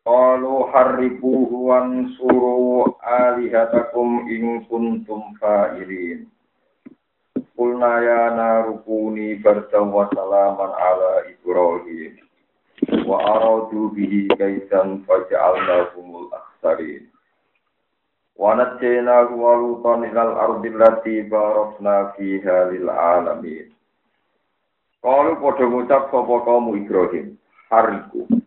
Qalu harribuhu wansuru alihatakum in kuntum fa'ilin. Qulna ya narukuni bardan wa salaman ala Ibrahim. Wa aradu bihi kaitan faja'alnahumul akhsarin. Wa najjaynahu wa lutan ilal ardi allati barakna fiha lil alamin. Qalu padha ngucap sapa kaum Ibrahim, hariku.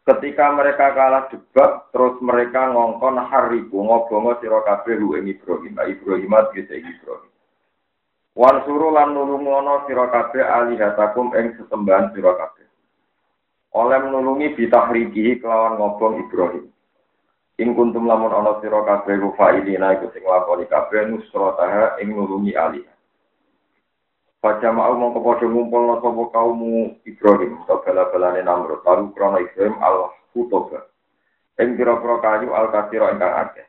Ketika mereka kalah debat, terus mereka ngongkon hariku ngobongo sira kabeh lu ing Ibrahim, Ibrahim tegese Ibrahim. Wan suru lan nulungono sira kabeh alihatakum ing sesembahan sira kabeh. Oleh menulungi bitahriki kelawan ngobong Ibrahim. Ing kuntum lamun ana sira kabeh rufailina iku sing lakoni kabeh nusrataha ing nulungi alih. Pada mau mau kepada ngumpul no sopo kaummu Ibrahim atau bela belane Namrud lalu krono Ibrahim Allah kutoga. Eng kira kira kayu al kasiro ingkang akeh.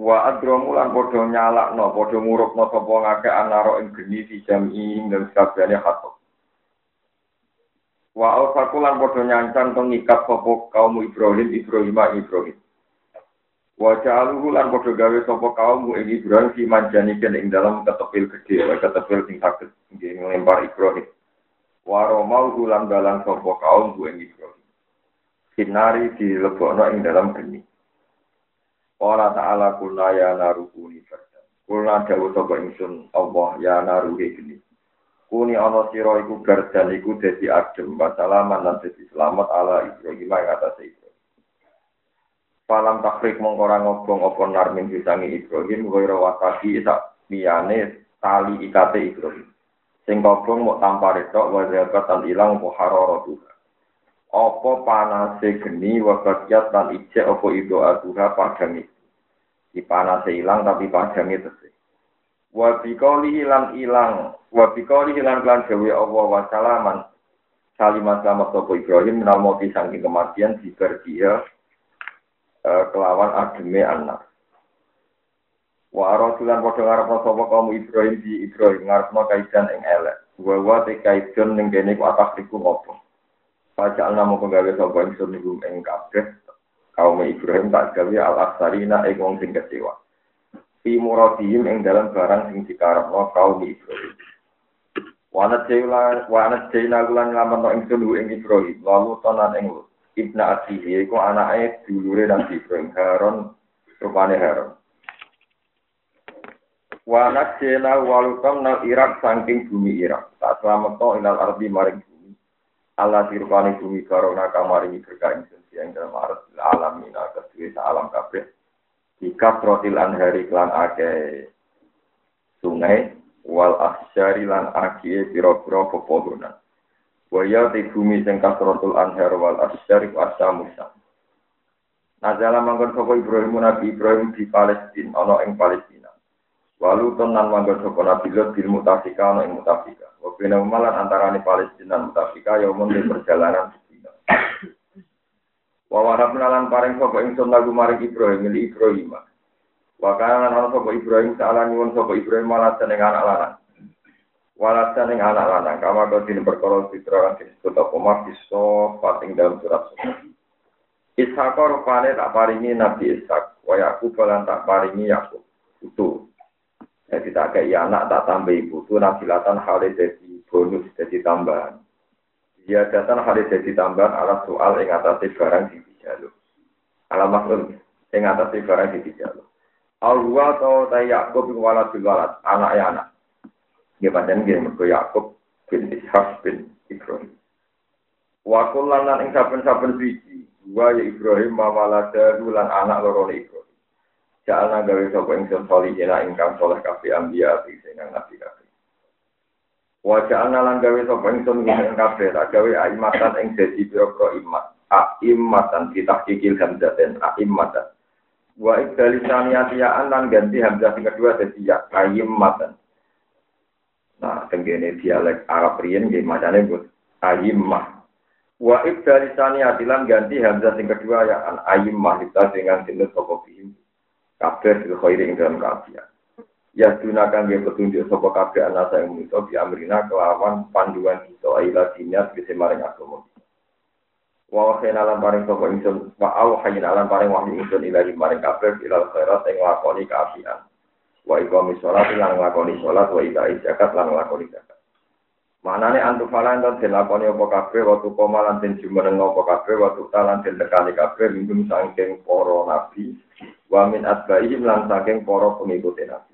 Wa adromu lan podo nyalak no podo nguruk no sopo ngake anaro eng geni di jam ing dan sekabiannya hatok. Wa al sakulan podo nyancang tengikat sopo kaummu Ibrahim Ibrahim Ibrahim. Wa ja'aluhu lan padha gawe sapa kaum ing Ibrahim fi manjaniken ing dalam ketepil gede, ketepil sing saged nggih nglempar Ibrahim. Wa romau lan dalan sapa kaum ing Ibrahim. Sinari dilebokno ing dalam geni. Ora ta'ala kulna ya narukuni fardan. Kulna dawu sapa ingsun Allah ya naruhi geni. Kuni ana sira iku gardan iku dadi adem wa salaman lan dadi selamat ala Ibrahim ing atase. Falam takrik mongkora ngobong apa narmin bisangi Ibrahim Goyro wasaki sak liyane tali ikate Ibrahim. Sing kobong mau tanpa retok wajabat tan ilang apa haroro tuha Apa panase geni wabagiat tan ijek apa ido aduha padang itu. Di panase ilang tapi padang itu sih. Wabikoli hilang ilang Wabikoli hilang kelan jawa Allah wasalaman Salimat selamat sopo Ibrahim moti sangking kematian Jibar dia Eh, kelawan ademe anak. Wa rasulan padha ngarepno sapa kaum Ibrahim di Ibrahim ngarepno kaidan ing elek. Wa wa te kaidan ning kene ku atas iku ngopo. Pajak namo penggawe sapa ingsun niku ing kabeh kaum Ibrahim tak gawe al aksarina ing wong sing kecewa. Fi muradihim ing dalam barang sing dikarepno kaum Ibrahim. Wanat jela wanat jela lan lamun ingsun ing Ibrahim lalu tonan ing lut. Ibnu Atihi iku anake dulure Nabi Ibrahim Harun rupane Harun. Wa nakjena walutam nal Irak saking bumi Irak. Tak selamat inal ardi maring bumi. Allah dirupani bumi karona kamaringi berkah ingsun yang dalam arti alamina kedua alam kabeh. Jika protil anhari klan ake sungai wal asyari lan ake piro-piro pepohonan. Waya di bumi sing kasratul anhar wal asyarif asamusa. Nazala manggon sapa Ibrahim Nabi Ibrahim di Palestina ana ing Palestina. Walu tenan manggon sapa Nabi Lot bil mutafika ana ing mutafika. Wa bina malan antarané Palestina dan mutafika ya di perjalanan sedina. Wa warabna lan paring sapa ingsun lagu maring Ibrahim mili Ibrahim. Wa kana lan ana sapa Ibrahim saala nyuwun sapa Ibrahim malah seneng anak lanang. Walasa ning anak lanang kama kau tin perkara fitra kan disebut apa mafiso pating dalam surat surat. Ishak rupane tak paringi Nabi Ishak, wa Yakub lan tak paringi Yakub. Itu. Jadi tak kayak anak tak tambah ibu itu nabilatan hari jadi bonus jadi tambahan. Dia datang hari jadi tambahan ala soal yang atas barang di dijaluk. Ala maksud yang atas barang di dijaluk. Allah atau Yakub walad walad anak ya anak. Ya pancen nggih mergo Yakub bin Ishak bin Ibrahim. Wa kullanan ing saben-saben siji, wa ya Ibrahim mawalada lan anak loro Ibrahim. Jalna gawe sapa ingsun solihina ingkang soleh kabeh ambiya sing nabi kabeh. Wa jalna lan gawe sapa ingsun ing kabeh tak gawe aimatan ing dadi pira-pira imat. a'immatan kita kikil hamzaten a'immatan wa ibdali saniyatiyaan lan ganti hamzah sing kedua dadi ya nah tenggene dialek Arab riyen nggih macane but a'immah wa ibdali saniyatilan ganti hamzah sing kedua ya an kita dengan sinut sapa bihim. Kabeh fil khairi ing dalam kafiah ya gunakan dia petunjuk sopo kabeh anasa yang muto di amrina kelawan panduan kita aila dinyat bisa maring agama wa wahin alam paring sopo insun wa au hayin alam paring wahyu insun ilahi maring kabeh ilal khairat yang lakoni keafian wa iqami sholat lan lakoni sholat wa idai zakat lan lakoni zakat Manane antu falan dan den lakoni apa kabeh waktu koma lan den jumeneng apa kabeh waktu talan den tekani kabeh minum saking para nabi wa min atbaihim lan saking para pengikut nabi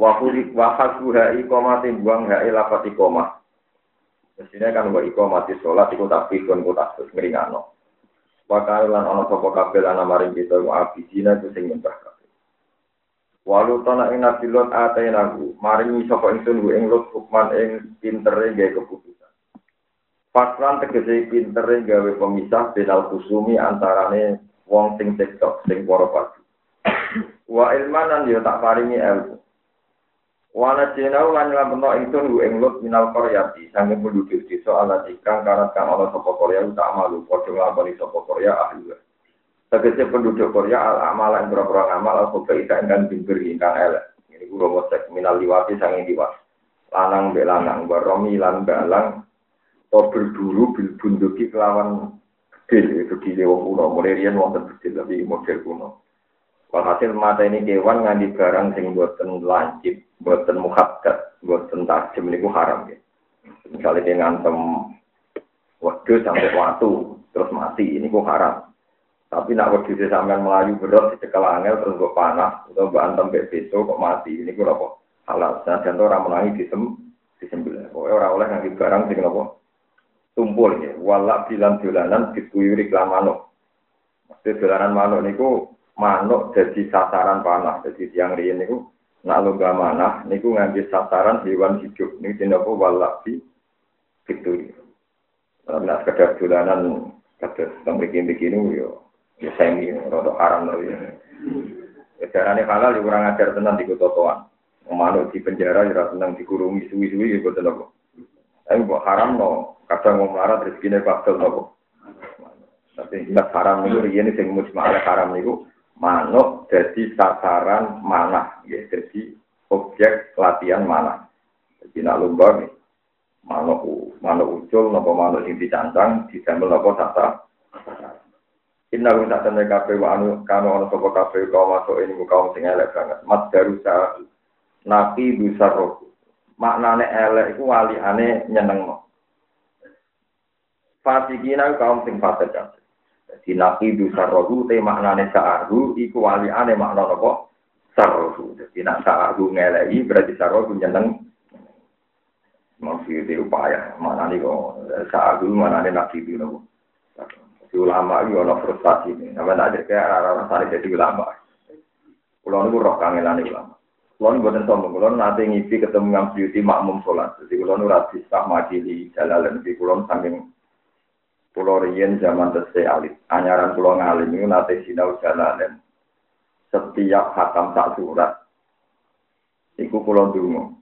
Wahulik wahasuha ikomati buang hai lapat ikomah. Mestinya kan wa ikomati sholat iku tak pikun ku tak ngeringano. Wakar lan ono sopo kabel ana maring kita wa abidina itu sing nyembah. Walu tona ing nabi lot atai nagu, maring sopo ingsun ing lot hukman ing pintere gawe keputusan. Faslan tegese pintere gawe pemisah benal kusumi antarane wong sing cekcok sing para padu. Wa ilmanan yo tak paringi ilmu. Wana jenau lan nglampeno ingsun ku ing lut minal koryati sange penduduk desa ala ikang karat kang ana sapa Korea tak malu padha nglakoni sapa Korea ahli. Tegese penduduk Korea al amal yang berapa ngamal al khoba ika ingkang ingkang elek. Ini guru mosek minal liwati sange liwat. Lanang mbek lanang baromi lan balang to berburu bil bunduki kelawan gede gede wong kuno mulai riyen wonten gede tapi model kuno. Walhasil mata ini kewan nganti barang sing buatan lancip, buatan muhabbat, buatan tajam ini haram ya. Misalnya dia ngantem waktu sampai waktu terus mati, ini ku haram. Tapi nak dia sampai melayu berat di angel terus gue panas, atau gue antem beso kok mati, ini ku apa? Halal. Nah, di sem, di sembilan. Pokoknya orang oleh nganti barang sing apa? Tumpul ya. Walak bilang dolanan kelam manuk. Maksudnya dolanan manuk niku manuk jadi sasaran panah. Jadi tiang riyen niku nak lomba manah niku ngambil sasaran hewan hidup. Ini dinapa walabi gitu. Kalau nak sekedar dolanan kata tentang bikin-bikin yo ya semi rada haram lho ya. Carane halal ya kurang ajar tenan di kotoan. Manuk di penjara ya tenang dikurungi suwi-suwi ya boten apa. Tapi kok haram no, kadang mau marah rezekine bakal nopo. Tapi jelas haram niku riyen sing mujma haram niku manuk jadi sasaran mana, ya jadi objek latihan mana. Jadi nak lomba nih, manuk manuk ucul, nopo manuk yang dicancang, disambel nopo tata. Inna guna tanda kafe wa anu kanu ono sopo kafe kau masuk ini kaum sing elek banget. Mat darusa nabi besar roh. Maknane elek iku wali ane nyeneng no. Fasikina kaum sing fasik jadi nabi du sarrohu te maknane sa'aru iku wali ane makna nopo sarrohu. Jadi nak sa'aru ngelei berarti sarrohu nyeneng. Maksud itu upaya mana nih kok sa'aru mana nih nabi itu nopo. Jadi ulama itu ono frustasi ini. Nama ada kayak arah-arah sari jadi ulama. Pulau itu roh kangenan ulama. Kulon buatan sombong, kulon nanti ngipi ketemu dengan beauty makmum sholat. Jadi kulon rasis tak majili jalalan di kulon saking Pulau Rien zaman tesih alit. Anyaran pulau ngalim itu nate sinau jalanan. Setiap hakam tak surat. Iku pulau dulu.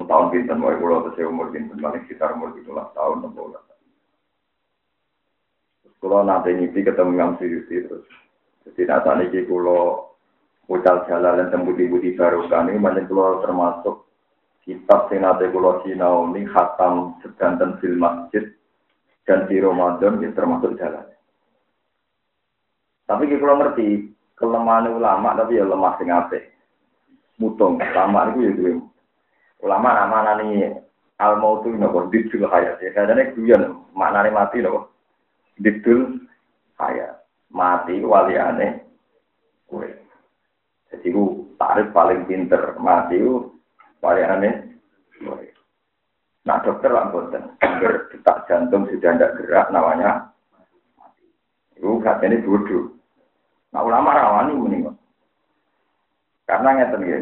Tahun pinten wae pulau tesih umur pinten paling sekitar umur 17 tahun 16. Pulau nanti ngipi ketemu Imam Suyuti terus. Jadi nata niki pulau ucal jalan dan budi-budi barukan ini banyak pulau termasuk kitab sing nate pulau sinau ini khatam sedanten fil masjid dan di Ramadan ya termasuk jalan. Tapi kita ngerti kelemahan ulama tapi ya lemah sing apik. Mutung ulama itu ya duwe. Ulama nama nani al mautu nopo didul hayat ya kadane guyon maknane mati nopo. Didul hayat. Mati waliane kowe. Jadi ku tarif paling pinter mati ku waliane kowe. Nah dokter lah boten, detak jantung sudah tidak gerak namanya mati. Itu katanya bodoh. Nah ulama rawani meninggal. Karena ngeten ya,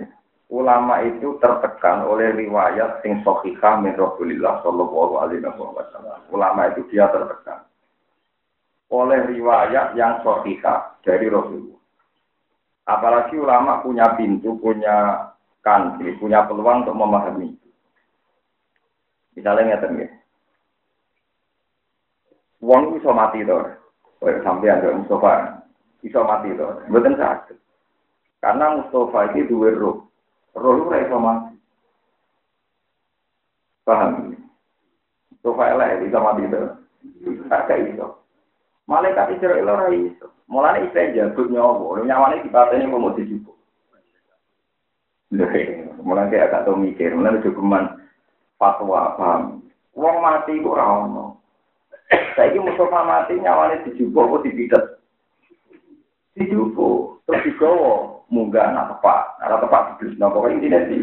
ulama itu tertekan oleh riwayat sing sahihah min Rasulillah sallallahu alaihi wasallam. Ulama itu dia tertekan. Oleh riwayat yang sahihah dari Rasulullah. Apalagi ulama punya pintu, punya kantri, punya peluang untuk memahami itu. Misalnya ngeten ya. Wong iso mati sampai ada Mustafa iso mati to. Mboten. Karena Mustafa itu duwe roh. Roh ora iso mati. Paham? Mustafa elek iso mati to. Agak iso. Malaikat Israel ora iso. Mulane iso jabut nyawa, nyawane dipateni mau dijupuk. Mulai kayak agak tau mikir, mulai cukuman fatwa paham. Wong mati ku ora ono. Saiki Mustafa mati nyawane dijupuk kok dipitet. Dijupuk, terus digowo munggah anak tepak, anak tepak diblis nah pokoknya intinya di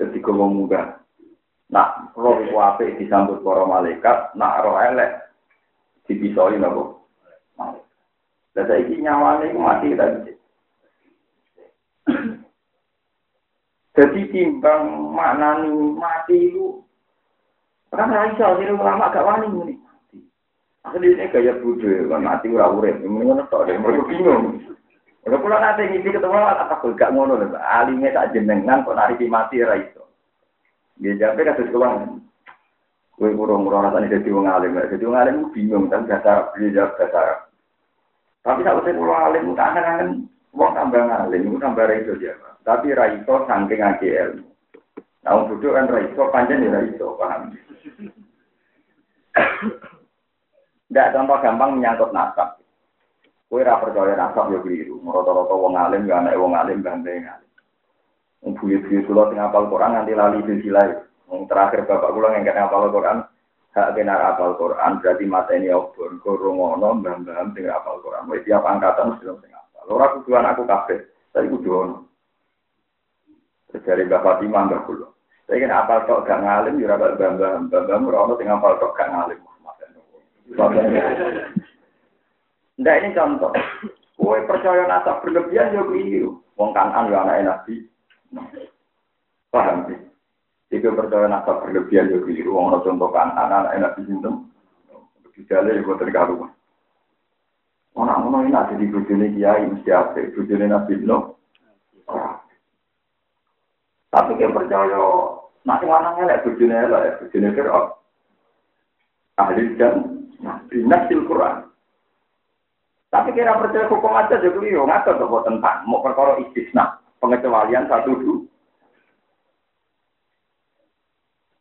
ketika mau munggah. Nak roh iku disambut para malaikat, nak roh elek dipisoi napa? Lah saiki nyawane iku mati tadi. Jadi timbang maknani mati itu orang raisa jadi ulama gak wani ini. Akhirnya ini gaya bodoh kan mati ora urip, ngono tok deh, mereka bingung. Kalau pulang nanti ngisi ketemu apa takut gak ngono lho, alime tak jenengan kok nari mati ra iso. Dia jape kasus keluar. Kue kurang kurang rasanya jadi wong alim, jadi wong alim bingung kan dasar beli jawab dasar. Tapi kalau saya kurang alim, tak akan Wong tambah ngalim, itu tambah raiso dia. Tapi raiso saking ngaji ilmu. Nah, duduk kan raiso, panjang ya raiso, paham? Tidak contoh gampang menyangkut nasab. Kue ra percaya nasab ya keliru. Rata-rata wong alim, ya anak wong alim, ganteng alim. Buyut-buyut kula sing apal Quran nganti lali silsilah. Wong terakhir bapak kula ngengket apal Quran, hak benar apal Quran berarti mateni obor, kurung ono mbah-mbah sing apal Quran. Wis tiap angkatan mesti sing Ora kudu anakku kabeh, tapi kudu. Dari Mbak Fatimah Mbak Kulo. Saya kan apal tok gak ngalim, ya ora bambang, bambang ora ono sing apal tok gak ngalim. Ndak ini contoh. Kue percaya nasab berlebihan ya keliru. Wong kanan ya anak nabi. Paham sih? Jika percaya nasab berlebihan ya keliru. Wong contoh kanan anak nabi sinten. Gejala ya buat tergaruh. Orang ngono ada di bujuni kiai mesti apa? Bujuni nabi no. Tapi dia percaya nanti mana ngelak bujuni elak, bujuni firok. Ahli dan nasil Quran. Tapi kira percaya hukum aja jadi yo ngatur tuh tentang mau perkara istisna pengecualian satu dulu.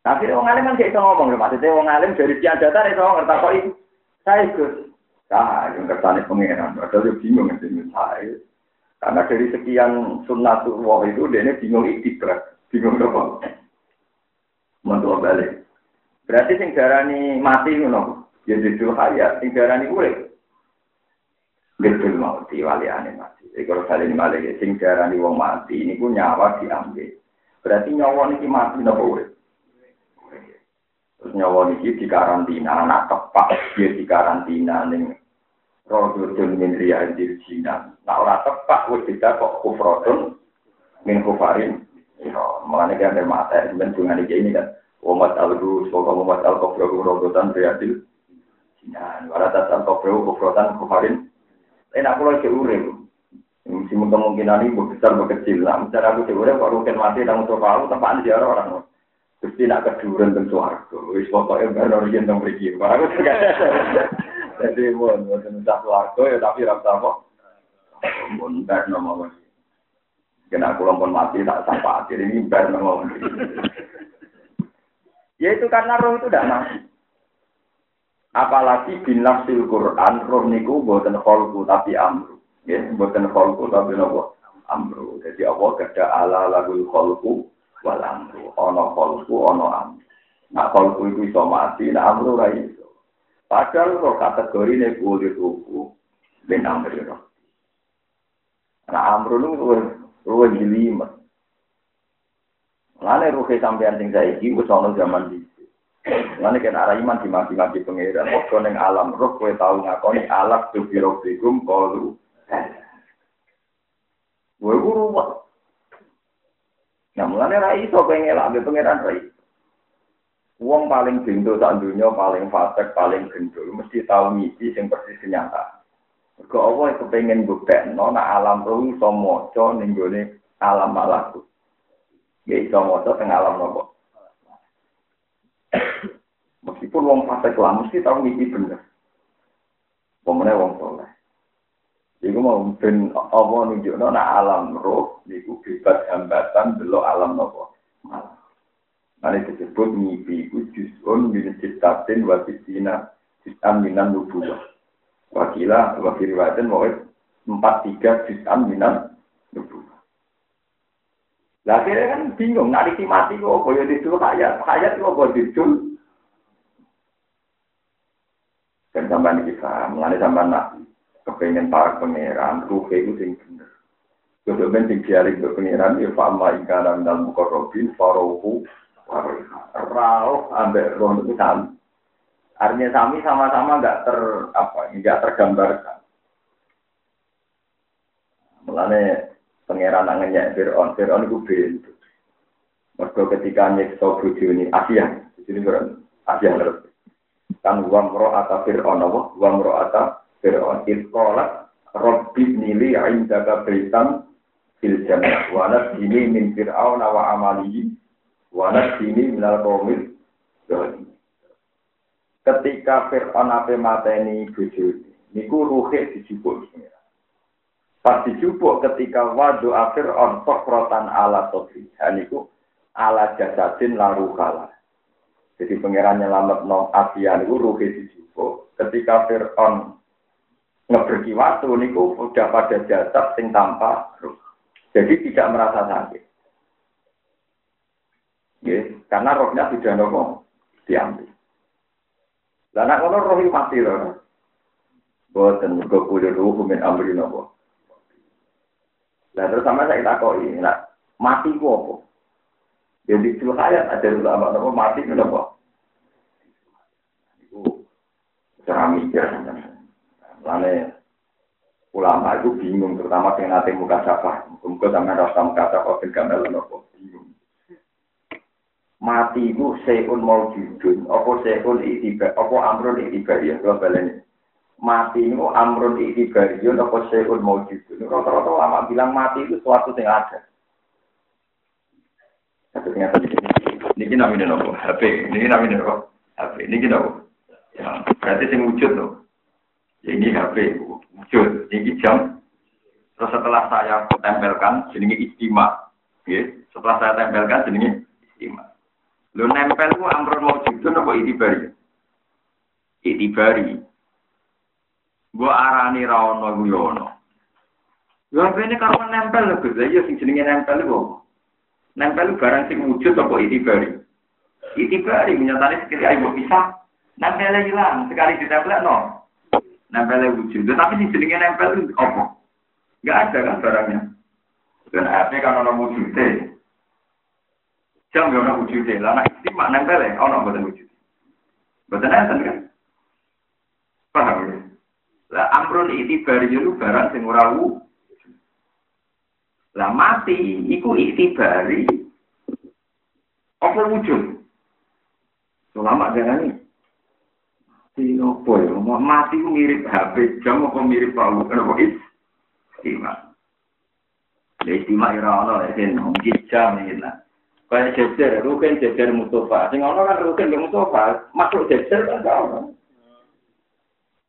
Tapi orang alim kan tidak ngomong, maksudnya orang alim dari tiada data kok itu. Saya ikut. Nah, yang kersane pengiran, padahal dia bingung ini saya. Karena dari sekian sunnatullah itu, dia bingung ikhtibar. Bingung apa? Mentua balik. Berarti sing darani mati ngono. Ya judul hayat, sing darani urip. Betul mau diwaliane mati. Kalau salin balik, sing darani wong mati, ini pun nyawa diambil. Berarti nyawa ini mati nopo urip. Terus nyawa niki di karantina, anak tepak dia di karantina ning Rododun min riyadil jinan. Nah ora tepak wis tidak kok kufrodun min kufarin. Ya, mengenai kan dari mata, dengan dengan ini kan. Umat al-ru, semoga umat al-kufru rodotan riyadil jinan. Wala tatal kufru kufrotan kufarin. Enak pulau seurim. Mesti kemungkinan ini besar kecil. Nah, misalnya aku seurim, kok rukin mati, dan untuk aku tempat di orang. Gusti nak keduren teng swarga. Wis pokoke baru yen teng mriki. Jadi mon wonten sak swarga ya tapi ra apa. Mun bar nomo Kena kula pun mati tak sapa akhir ini bar nomo. Ya itu karena roh itu tidak mati. Apalagi bin nafsil Quran, roh niku buatan kholku tapi amru. Ya, buatan kholku tapi nopo amru. Jadi Allah gada ala lagul kholku wal amru ana kholku ana amru nah kholku itu iso mati nah amru ora iso padahal kok kategori nek kuwi tuku ben amru ora nah amru lu luwih jelimet Lane ruhe sampean sing saiki wis ana zaman iki. Lane kan arah iman di mati-mati pangeran. Kok ning alam roh kowe tau ngakoni alak tu biro fikum kalu. Kowe ruwet. Nah, mulane ra iso pengen ambek pangeran ra Wong paling bento sak dunya, paling fasik, paling gendul, mesti tahu misi sing persis kenyataan. Mergo Allah kepengen buktekno nek alam roh iso maca ning alam malaku. Ya iso maca teng alam nopo. Meskipun wong fasik lah mesti tahu misi bener. Pemene wong soleh. Iku mau ben apa nunjukno nek alam roh niku bebas hambatan delok alam nopo. Malam. Ini disebut mimpi itu juz'un min ciptatin wa sitina juz'an minan nubuwah. Wakila, wakil riwayatin, empat tiga juz'an minan nubuwah. Lah akhirnya kan bingung, nak mati kok, kok ya didul hayat, hayat kok kok didul. Dan sampai ini bisa, mengenai sampai nabi, kepengen para pangeran, ruhe yang bener. Kalau ben sing diarik ke pangeran, ya fa'amma ikana minal mukarrabin, farohu, Rauh ambek roh itu sami. Artinya sami sama-sama nggak ter apa nggak tergambarkan. Mulane pangeran nangennya Fir'aun, Fir'aun itu bentuk. Mereka ketika nyekso bojo ini Asia, ini bukan Asia ngerti. Kan roh atau Fir'aun apa? Atau Fir'aun. Itkolat Robbi nili indaka beritan fil jannah. Wanat ini min Fir'aun wa amalihi Wana sini minal komil Ketika Fir'aun ape mateni bojo niku ruhe dijupuk Pas dijupuk ketika wadu Fir'aun sokrotan ala sodri. Niku ala jasadin laru kala. Jadi pangeran nyelamat nom Asia niku ruhe dijupuk. Ketika Fir'aun ngeberki waktu niku udah pada jasad sing tanpa ruh. Jadi tidak merasa sakit. Ya, karena rohnya sudah nopo diambil. Dan anak ngono roh mati loh. Boten mergo kulo ruh min amri nopo. Lah terus sama saya takoi, nah mati ku apa? Jadi itu hayat ada ulama nopo mati ku nopo. Iku cara mikir. Lane ulama itu bingung terutama dengan nanti muka sapa. Muka sama rasa muka sapa ben gamel nopo bingung mati itu seun mau judun, apa seun itibar, apa amrun itibar ya, kalau balenya. Mati itu amrun itibar ya, apa seun mau judun. Rata-rata lama bilang mati itu suatu yang ada. Tapi ternyata ini namanya nopo, HP, ini namanya nopo, HP, ini nopo. Ya, berarti sing wujud loh. Ya, ini HP, wujud, ini jam. Terus setelah saya tempelkan, jenenge istimewa. Ya, setelah saya tempelkan, jenenge istimewa. Lu nempel ku amrun wujudun apa itibari? Itibari. Gua arani ra ono ku yo ono. Yo ini karo nempel lho Gus. Ya sing jenenge nempel ku. Nempel barang sing wujud apa itibari? Itibari menyatane sekali ayo bisa. Nempel hilang, sekali ditempel no. Nempel wujud. Tapi sing jenenge nempel itu apa? Enggak ada kan barangnya. Dan apa kan ono wujudnya. Ya ono wujude. Lah nek istimak nempel ya ono mboten wujud. Mboten enten kan? Paham ya? Lah amrun itu barang sing ora Lah mati iku itibari apa wujud? Ulama darani mati opo ya? Mati ku mirip HP jam apa mirip palu kenapa is? Istimak. Ya istimak ora ono lek mungkin jam iki Kayak jejer, rukin jejer Mustafa. Sing ono kan rukin ke Mustafa. Makhluk jejer kan gak ono.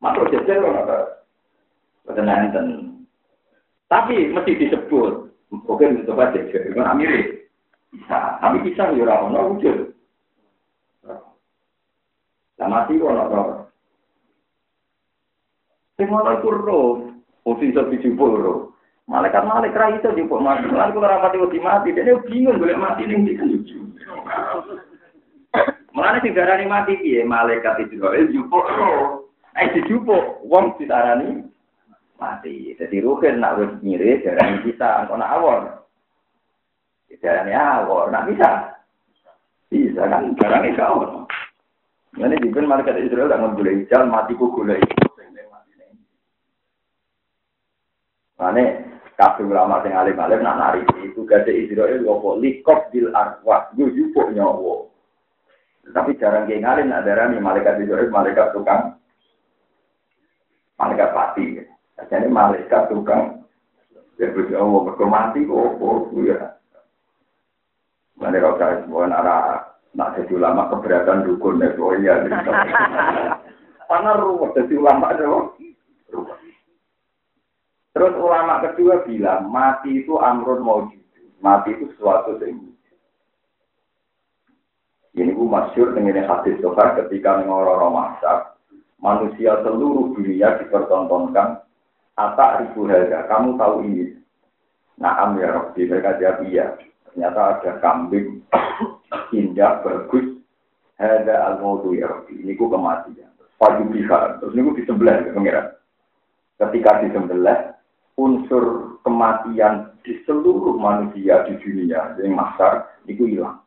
Makhluk jejer kan ada. Betul Tapi mesti disebut. Mungkin Mustafa jejer. Itu mirip. Bisa. Tapi bisa ya ono wujud. Lah mati kok ono Sing ono iku roh. Posisi iso dijupuk roh. Malaikat malaikat ra itu jupuk mati. Lalu kalau rapati wedi mati, dia bingung boleh mati ning ndi kan. Mulane sing darani mati piye? Malaikat Israel jupuk roh. Eh dijupuk wong ditarani mati. Jadi ruhin nak wis nyire darani kita ana awon. Darani awon, nak bisa. Bisa kan barangnya kau. Ini dipin malaikat Israel tak ngegulai jalan mati ku gulai. Mane kabeh ulama sing alim-alim nak nari itu gade Israel ngopo likop bil arwah yo yupuk nyawa. Tapi jarang kayak ngalim, ada nih malaikat itu, malaikat tukang, malaikat pati. Jadi malaikat tukang, ya berarti Allah berkemati kok, kok, ya. Mana kau semua arah nak jadi ulama keberatan dukun ya, oh iya. Karena ruwet jadi ulama itu ruwet. Terus ulama kedua bilang mati itu amrun mau mati itu sesuatu yang ini bu masyur dengan hadis sofa ketika ngororo masak manusia seluruh dunia dipertontonkan atak ribu harga kamu tahu ini? Nah ya Rabbi mereka jawab iya ternyata ada kambing indah bagus. Ada al mautu ya Rabbi. Ini ku kematian. Pagi bisa. Terus ini ku disembelih ya pengiran ketika disembelih unsur kematian di seluruh manusia di dunia yang masar itu hilang.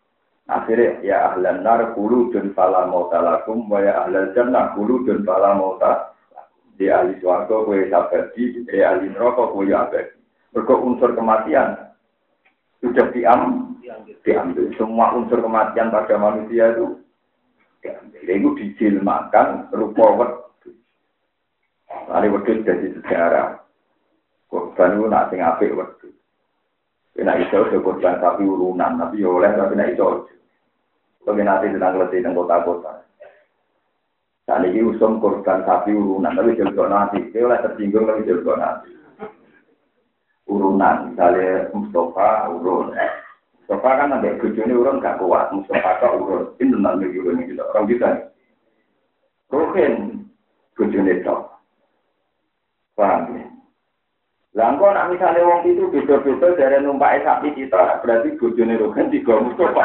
Akhirnya ya ahlan nar kulu dan fala mauta lakum wa ya ahlal jannah kulu dan fala mauta di ahli suarga kue sabadi di ahli neraka kue abadi. Berkok unsur kematian sudah diam, diambil. Semua unsur kematian pada manusia itu diambil. Itu dijilmakan rupa wedus. Lalu wedus jadi sejarah. Korban itu nak sing apik wedhus. Nek iso yo korban sapi urunan, tapi oleh tapi nek iso. Tapi nanti sedang letih di kota-kota. Saat ini usum korban sapi urunan, tapi jelgo nanti. Dia oleh tersinggung tapi jelgo nanti. Urunan, misalnya Mustafa urun. Mustafa kan ada bujuni urun gak kuat, Mustafa kok urun. Ini tentang urun ini kita orang kita. Rohin bujuni tok. Paham ya? Lah engko nek misale wong itu beda-beda dari numpak sapi kita, berarti bojone rogan tiga Mustafa.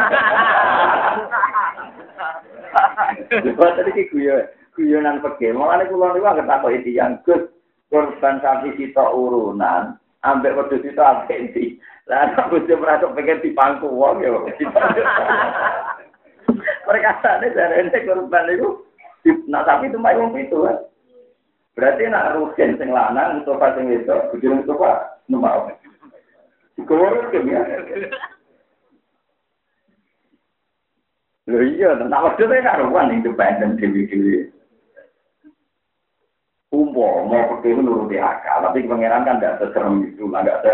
Coba tadi ki guyon, guyonan pege. Mulane kula niku anggere takok iki yang Gus, korban sapi kita urunan, ambek wedhus itu ambek iki. Lah nek bojo merasa pengen dipangku wong ya. Perkataane dari ente korban itu, nah sapi itu wong itu kan. Berarti nak rugen sing lanang Mustafa sing wedok, bujur Mustafa numpak. Digowo rugen ya. Lho iya, tentang waktu itu karuan independen dewi-dewi. Umpo, mau pergi menuruti akal, tapi pangeran kan tidak seserem itu, nggak se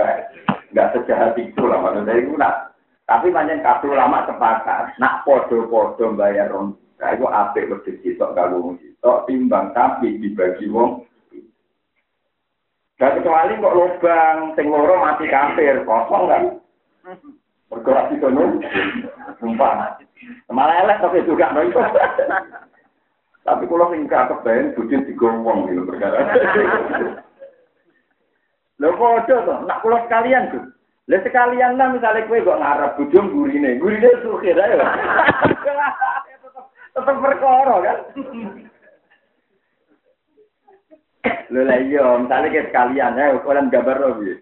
nggak sejahat itu lah maksudnya itu nak. Tapi banyak kabel lama sepakat, nak podo-podo bayar ron Nah, itu apik wedhus sitok wong sitok timbang tapi dibagi wong. Dan kecuali kok lubang sing loro mati kafir, kosong kan? Bergerak di kono, sumpah. Malah elek tapi juga. Tapi kalau sing gak kebayang bujur digowong gitu perkara. Lho kok aja to, nak kula sekalian tuh. Lah sekalian lah misalnya kue kok ngarep bujung gurine, gurine sukir ayo. tetap perkara kan. Lho lah iya, misalnya kayak sekalian ya, kalian gambar loh gitu.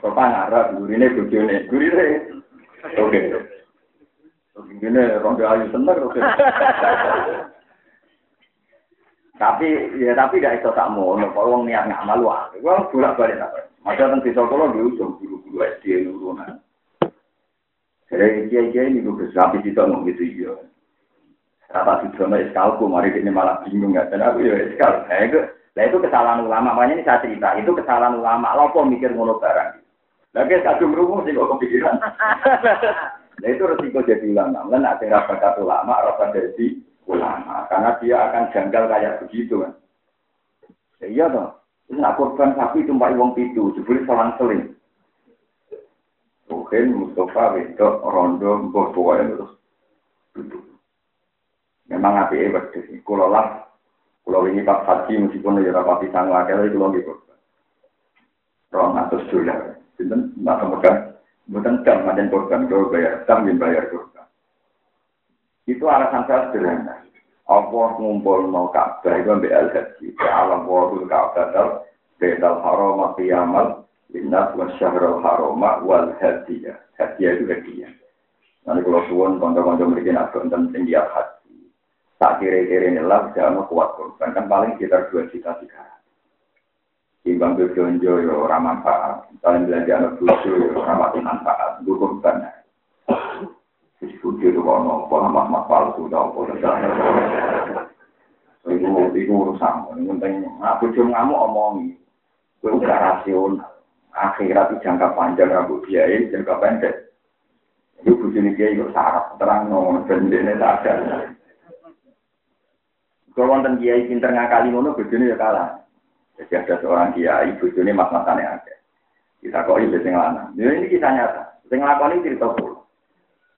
Bapak ngarap, gurine bujone, gurine. Oke. Gini, ronde ayu seneng, oke. tapi ya tapi gak iso tak mau, kalau wong niat ngamal wae. Wong bolak-balik tak. Masa teng desa kula di ujung guru-guru SD nurunan. Jadi kiai-kiai ini gue sapi itu ngomong gitu iya. Kata si Jono iskalku, mari ini malah bingung ya. Dan aku ya iskal. Nah itu, nah itu kesalahan ulama. Makanya ini saya cerita, itu kesalahan ulama. Lopo mikir ngono barang. Lagi kadung rumus sih kok kepikiran. Nah itu resiko jadi ulama. Nah nanti rasa kata ulama, rasa jadi ulama. Karena dia akan janggal kayak begitu kan. Ya, iya toh. Ini nak korban sapi tumpah uang itu, jebule selang seling. Mungkin Mustafa wedok rondo mbok pokoke terus duduk. Memang api e wedhus kula lah kula wingi pas haji meskipun ya ora pati sang akeh kula nggih kok. Rong atus dolar. Sinten nak kemekan mboten jam pancen korban kula bayar jam yen bayar korban. Itu alasan saya sederhana. Allah ngumpul mau Ka'bah itu ambil al-haji. Alam wadul Ka'bah dal, bedal haram qiyamal Inna wa syahrul haroma wal hadiah. Hadiah itu hadiah. Nanti kalau suwon konco-konco mereka nak tonton tinggi haji. Tak kira-kira ini lah, jangan kuat korban. Kan paling sekitar 2 juta tiga. Timbang berbelanja ya orang manfaat. Misalnya belanja anak bucu ya orang mati manfaat. gue korban. Disebut di rumah nopo, mas-mas palsu, nopo, Iku iku urusan. Penting aku cuma ngamuk omongi. Kowe ora rasional. Akhirat itu jangka panjang rambut biaya, jangka pendek. Itu bujuni dia itu syarat terang no, dan dia tak ada. Kalau wonten kiai pinter ngakali ngono, bujuni ya kalah. Jadi ada seorang kiai, bujuni mas-masane ada. Kita kok ini sing lanang. Ini kisah nyata. Sing lakoni cerita pula.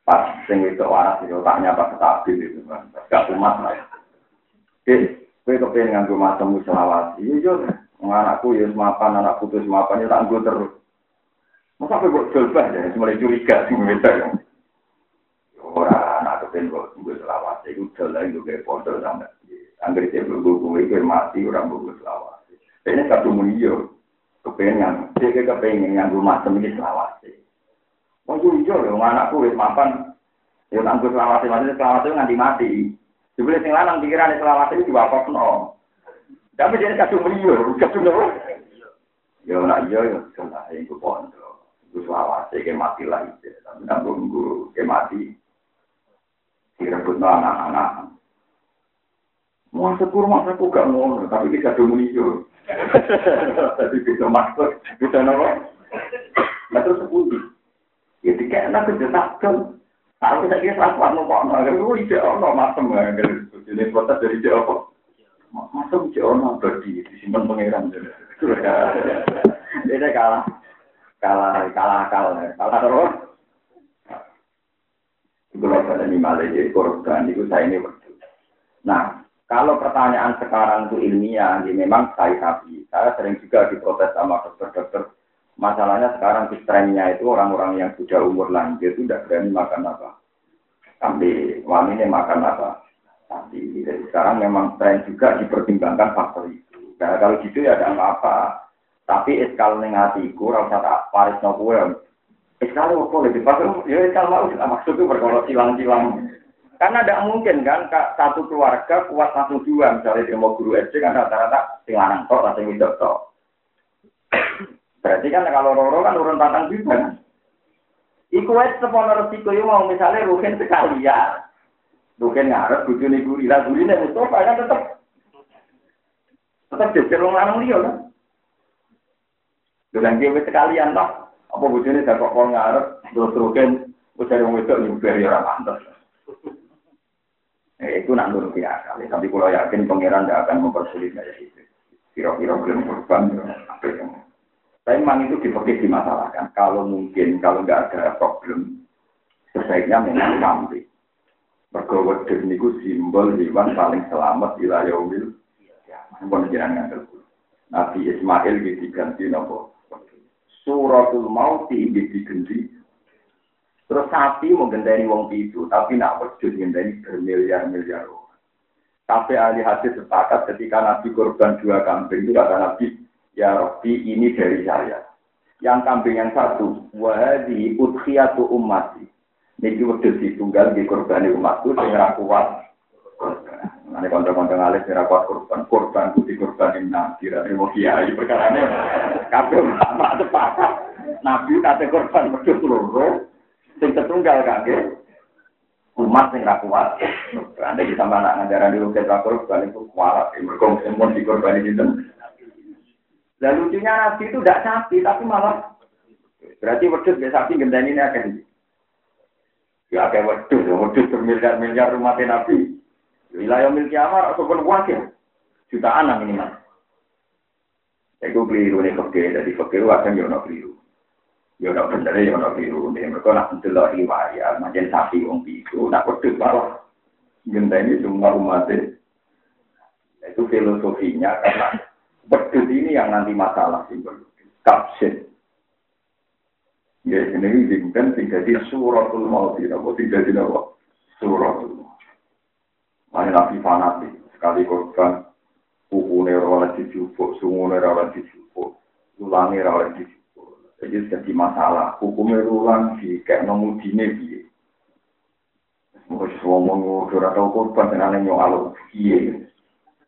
Pas sing itu waras itu tanya pas stabil itu kan. Gak umat lah. Eh, kowe kepengen nganggo matemu selawat. Iya yo, anakku ya mapan, anak putus mapan ya tak nggo terus. Masa kowe kok jelbah ya, mulai curiga sing ngene ya. Ora anak kepengen kok nggo selawat. Iku dalan yo kayak sampe. Anggere dia kowe kowe mati ora nggo selawat. ini satu mulio kepengen dia kepengen yang rumah semilit selawat Wong yo yo lho anakku wis mapan. Yo nang kuwi selawat mati selawat nganti mati. Dibule sing lanang pikirane selawat iki diwakokno. Tapi jenenge kasu muni yo, kasu yo. Yo nak yo yo selawat iki kepondo. Iku selawat iki mati lah iki. Tapi nang nunggu ke mati. Kira pun anak-anak. Mau sepur mau sepur gak mau, tapi kita dulu Tadi kita maksud, kita nopo. Nah terus sepundi. Ya dikek nak kejetak kan. Aku tak kira aku anu kok ana, aku ide ono masem Ini protes dari dia apa? Masem ide ono bagi disimpan pangeran. Ini kalah. Kalah, kalah, kalah. Kalah terus. Kalau ini malah jadi korban, itu saya ini berdua. Nah, kalau pertanyaan sekarang itu ilmiah, ya memang saya tapi saya sering juga diprotes sama dokter-dokter Masalahnya sekarang trennya itu orang-orang yang sudah umur lanjut itu tidak berani makan apa. Kambing, ini makan apa. Tapi jadi sekarang memang tren juga dipertimbangkan faktor itu. Karena kalau gitu ya ada apa-apa. Tapi eskal ning atiku ora tak paris no kowe. Eskal opo lebih pas ya eskal mau maksudku berkolot silang-silang. Karena tidak mungkin kan satu keluarga kuat satu dua misalnya dia mau guru SD kan rata-rata sing lanang tok sing tok. Berarti kan kalau roro kan urun patang juga kan. Iku wes sepono resiko yo mau misalnya rugen sekalian. Rugen ngarep bojone guri, lah gurine Mustafa kan tetep tetep jejer wong lanang liya kan. Dengan dia sekalian toh, apa bojone dak kok ngarep terus rugen ujar wong wedok nyuber ya ora pantes. Eh, itu nak nuruti akal. Tapi kalau yakin pangeran tidak akan mempersulit kayak itu. Kira-kira belum korban, yang tapi memang itu dipakai dimasalahkan. Kalau mungkin, kalau nggak ada problem, sebaiknya memang kambing. Mergo wedhus niku simbol hewan paling selamat wilayah umil. Ya, pun jangan ngantel. Nabi Ismail diganti nopo. Suratul maut diganti. Terus sapi mau gendani wong itu, tapi nak wedhus gendani bermiliar-miliar orang. Tapi ahli hadis sepakat ketika Nabi korban dua kambing itu kata Nabi Ya Rabbi, ini dari saya. Yang kambing yang satu, wahadi udhiyatu ummati. Niki wedhus tunggal di korban umatku sing ora kuat. Ane kanca-kanca ngalih ora kuat korban, korban ku di korban nabi ra mau kiai perkarane. Kabeh ulama sepakat. Nabi kate korban wedhus loro sing tetunggal kangge umat sing ra kuat. Anda kita mana ngajaran di ruket korban itu kuat, mergo semua di korban itu dan lucunya Nabi itu tidak sapi, tapi malah berarti wedus biasa sapi gendani ini akan Ya kayak wedus, wedus bermiliar-miliar rumah Nabi. Wilayah milik Amar atau wakil jutaan ini minimal. Itu keliru nih fakir, jadi fakir akan no keliru. Yo no bener no keliru. Nih mereka nak mendelok riwayat, macam sapi wong itu, nak wedus malah gendani semua umat itu filosofinya karena Wedus ini yang nanti masalah simbol. Kapsin. Ya, ini dimungkin tidak di suratul maut. Apa tidak di? Suratul maut. Ini nabi fanatik. Sekali korban. Kuku oleh dijubuk. Sungu oleh dijubuk. Ulangi oleh dijubuk. Jadi jadi masalah. Hukumnya ulang di kayak nemu dine biye. Mungkin ngomong udah tahu korban dengan nyoal biye.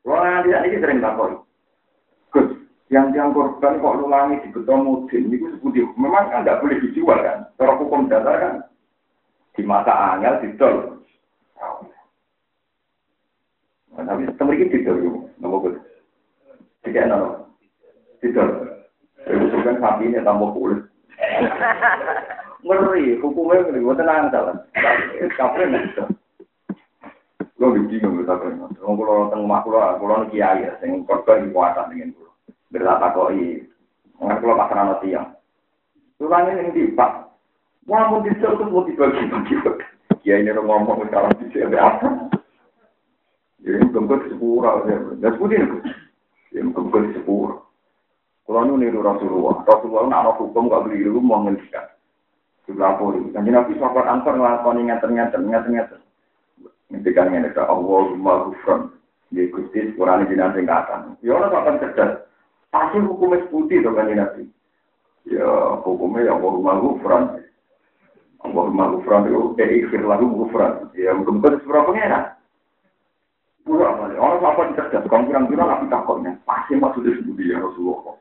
Wah, nanti ini sering takut. yang yang korban kok lulangi di beton mudin? Itu seperti memang kan nggak boleh dijual kan? Cara hukum dasar kan? Di mata angel didol. Nah, tapi setelah ini didol yuk nopo gue tidak nopo didol Ibu sukan sapi ini tambah kulit. Ngeri, hukumnya ngeri, gue tenang jalan. Kafe nih. Gue bingung nggak bisa kerja. Gue kalau orang rumah kulo, kulo nih kiai ya, sing kerja di kuasa dengan kulo. Berlata koi, nggak kulo pasaran nanti yang. Tulangnya yang di pak. Wah, mau di sel tuh mau di bagi bagi. Kiai ini orang ngomong sekarang di sel apa? Ya, ini bengkel sepura, ya, ya, sepura, ya, bengkel sepura. Kalau nu niru Rasulullah, Rasulullah nak hukum gak beli dulu mau ngendikan. Dilapor, kan Nabi sahabat Ansar ngelakoni ngeten-ngeten, ngeten-ngeten. Ngendikan ngene Allahumma ghufran. Ya Gusti, Quran jenengan sing katan. Ya ora sampean cerdas. Pasti hukumnya putih tuh kan nabi. Ya hukumnya ya Allah gufran. Allah gufran itu eh ikhir lagu gufran. Ya mungkin seberapa pengenan. Orang apa cerdas. Kamu kurang-kurang nabi takutnya. Pasti maksudnya sebudi ya Rasulullah.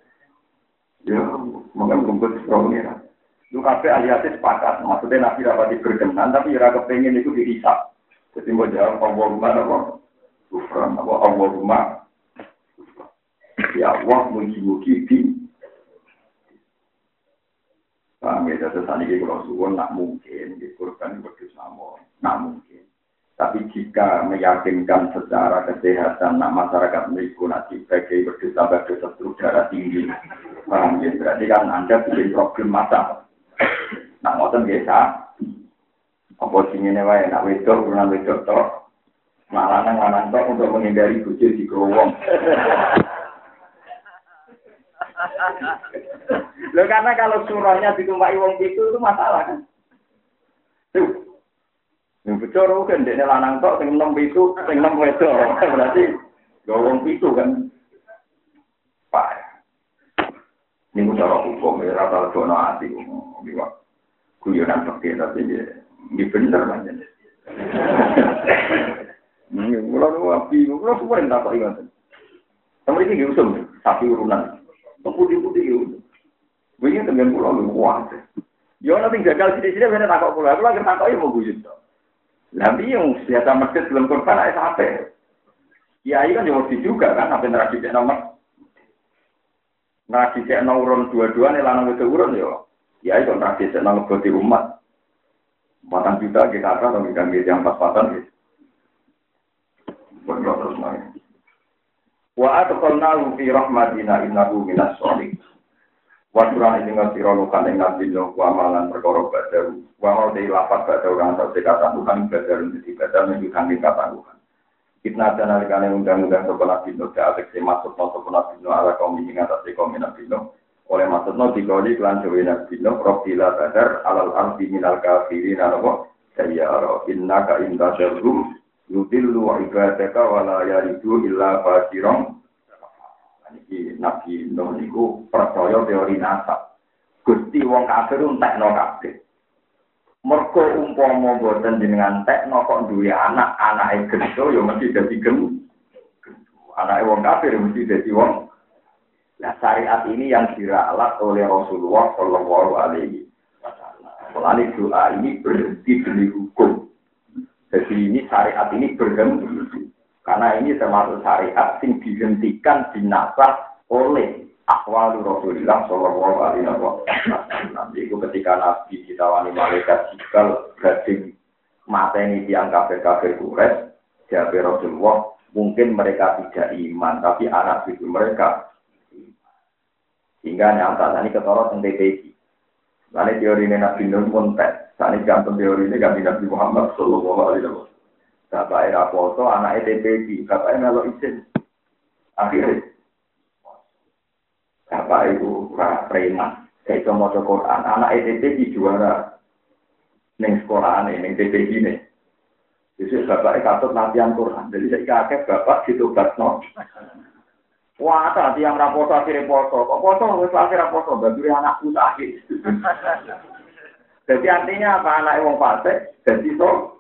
Ya mungkin seberapa pengenan. Itu kafe aliasnya sepakat. Maksudnya nabi dapat berkenan tapi ya kepengen itu dihisap. Jadi mau jawab Allahumma apa? Gufran apa Allahumma Ya Allah mugi-mugi di Paham ya, jadi saat ini kalau suwon nak mungkin, di korban berdua sama, nak mungkin. Tapi jika meyakinkan secara kesehatan, nak masyarakat mereka nanti sebagai berdosa berdosa darah tinggi, paham ya? Berarti kan Anda bikin problem mata. Nak ngotot biasa, apa sih ini wae, nak wedok, kurang wedok tok, malah nang untuk menghindari bujur di kerowong. Loh karena kalau surahnya ditumpai wong itu itu masalah kan. Yang bocor kan dene lanang tok sing enom itu sing enom wedok. Berarti wong itu kan. Pak. Ini cara hukum ya rata dono ati. Guyonan seperti tapi ya. Ini bener kan. Mulai nu api, mulai semua yang tak kok ingat. Sama ini usum, sapi urunan. Putih-putih itu. Begini dengan pulau lu kuat. Ya nanti gagal sini sini bener takut pulau. Aku lagi takut ya mau guyut. Nabi yang senjata masjid belum korban ayat apa? Kiai kan jauh juga kan, apa nerasi cek nomor. Nerasi cek nomor dua-dua nih lanang itu urun ya. Kiai kan nerasi cek nomor di umat. Empat juta kita atau kita yang pas-pasan gitu. Buat terus nangis. Wa atqalnahu fi rahmatina innahu minas sholihin. Wa surah ini ngasira lukan ing nabi no wa malan perkara badaru. Wa mau de lapat badaru kan tak kata Tuhan badaru dadi badaru menunjukkan kata Tuhan. Kita ada nalikane undang-undang sapa nabi no ke alek se masuk no sapa nabi no ala kaum ing atas kaum nabi no. Oleh maksud no dikoli klan jowe nabi no profila badar alal ardi minal kafirin saya inna ka inda syarrum yudillu ibadaka wala yaridu illa fasiron Niki Nabi Nuh niku percaya teori nasab. Gusti wong kafir entekno kabeh. Mergo umpama boten jenengan tekno kok duwe anak, anake gento ya mesti dadi gen. Anake wong kafir mesti dadi wong. Nah syariat ini yang diralat oleh Rasulullah Shallallahu Alaihi Wasallam. doa ini berhenti demi hukum. Jadi ini syariat ini berhenti. Karena ini termasuk syariat yang dihentikan dinasah oleh akwal Rasulullah Shallallahu Alaihi Wasallam. Itu ketika Nabi ditawani malaikat jikal gading mata ini tiang kafir kafir kures, jawab Rasulullah mungkin mereka tidak iman, tapi anak itu mereka Hingga nyata ini yang TPG. Lalu teori Nabi Nur pun tes. Saat ini gantung teori ini ganti Nabi Muhammad Sallallahu Alaihi Wasallam. Bapak era foto, anak ETPG, bapak melo izin. Akhirnya, bapak itu preman. Saya mau Quran, anak ETPG juara. Neng sekolah neng TPG ini. Jadi bapak katut latihan Quran. Jadi saya kakek bapak gitu no. Wah, tadi yang raposo akhirnya poso. Kok poso? Wes akhirnya poso. Bagi anakku sakit. Jadi artinya apa? Anak wong fase, jadi so.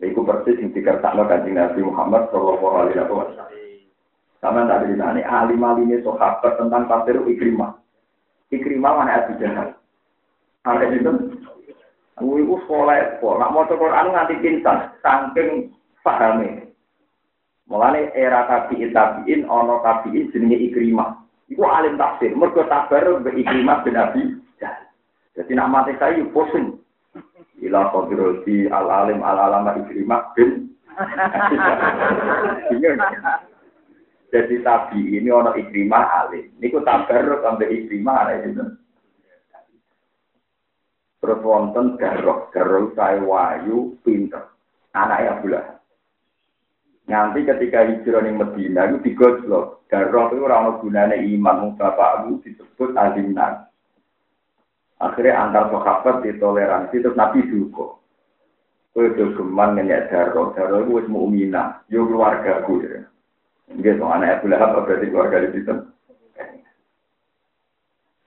Iku persis yang dikertakno kanjeng Nabi Muhammad Sallallahu Alaihi Wasallam. Sama tak ceritanya, alim alimnya sahabat tentang tafsir Ikrimah. Ikrimah mana Abu Jahal. Ada itu. Aku itu sekolah, kok. Nak mau Quran nganti pintar, saking pahami. Mulane era tabiin tabiin, ono tabiin jenenge Ikrimah. Iku alim tafsir. Mergo tabar be Ikrimah bin Abi Jahal. Jadi nak mati saya pusing. Ila qadrati al alim al alama Ikrimah bin Jadi tabi ini ono ikrimah alim. Niku tabar sampai ikrimah ada itu. Terus wonten garok, garok saya wayu pinter. Anaknya bulan. Nanti ketika hijrah ning Medina itu digojlok. Garok itu orang gunanya iman bapakmu disebut alimnan. Akhirnya antar sahabat ditoleransi terus Nabi duka. Kowe do geman ngenyek darah, darah itu wis mukminah, yo keluarga gue. Nggih, so anak Abu Lahab berarti keluarga di situ.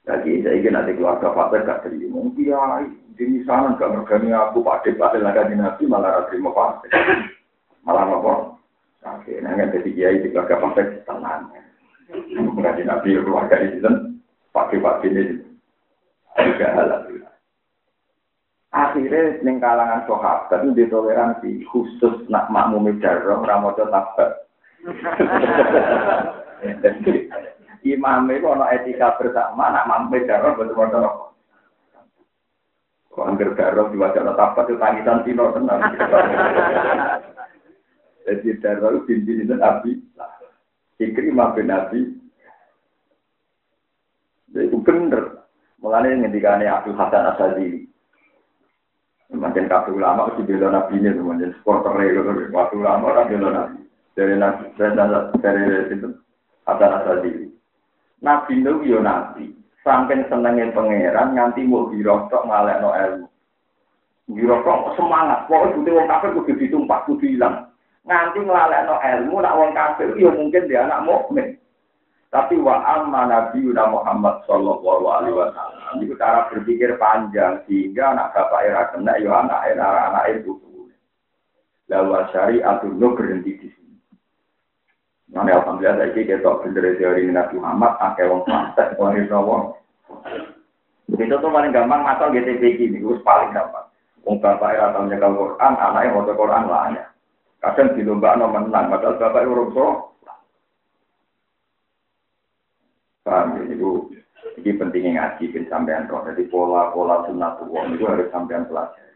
Lagi saya ingin nanti keluarga Fatih gak terima. Iya, di sana gak mergani aku Pak Dek Pak lagi di Nabi malah terima Fatih. Malah apa? Oke, nanya jadi kiai di keluarga Fatih tenang. Nggak di Nabi keluarga di situ. Pak Dek Pak. Juga halal. Akhirnya ning kalangan sahabat itu ditoleransi khusus nak makmum darah ramojo tabat. Imam itu ono etika bersama, nak mampu darah betul-betul apa? Kok anggar darah di wajah tabat itu tangisan tino tenang. Jadi darah itu binti itu nabi. Ikrimah bin nabi. Itu bener. Mulanya ngendikane Abdul Hasan Asadili. Makin kabeh ulama mesti bela nabi ini, teman-teman. Supporter waktu ulama orang bela nabi dari nabi dari itu ada rasa diri. Nabi itu yo nabi, sampai senengin pangeran nganti mau birokok ngalek no ilmu. Birokok semangat, pokoknya butuh wong kafir kudu ditumpah, kudu hilang. Nganti ngelalek no ilmu, nak wong kafir yo mungkin dia anak mukmin. Tapi wa amma Nabi Muhammad Sallallahu Alaihi Wasallam itu cara berpikir panjang sehingga anak bapak era kena yo anak era anak itu. Lalu syariat itu berhenti di sini. Nanti alhamdulillah saya kita bener teori Nabi Muhammad, akeh wong santet, wong itu wong. Begitu tuh paling gampang masal GTP ini, itu paling gampang. Wong bapak era tahu nyekel Quran, anaknya mau Quran lah ya. Kadang di lomba no menang, padahal bapak urung so. Paham ya, itu ini pentingnya ngaji kan sampean roh. Jadi pola-pola sunat tua itu harus sampean pelajari.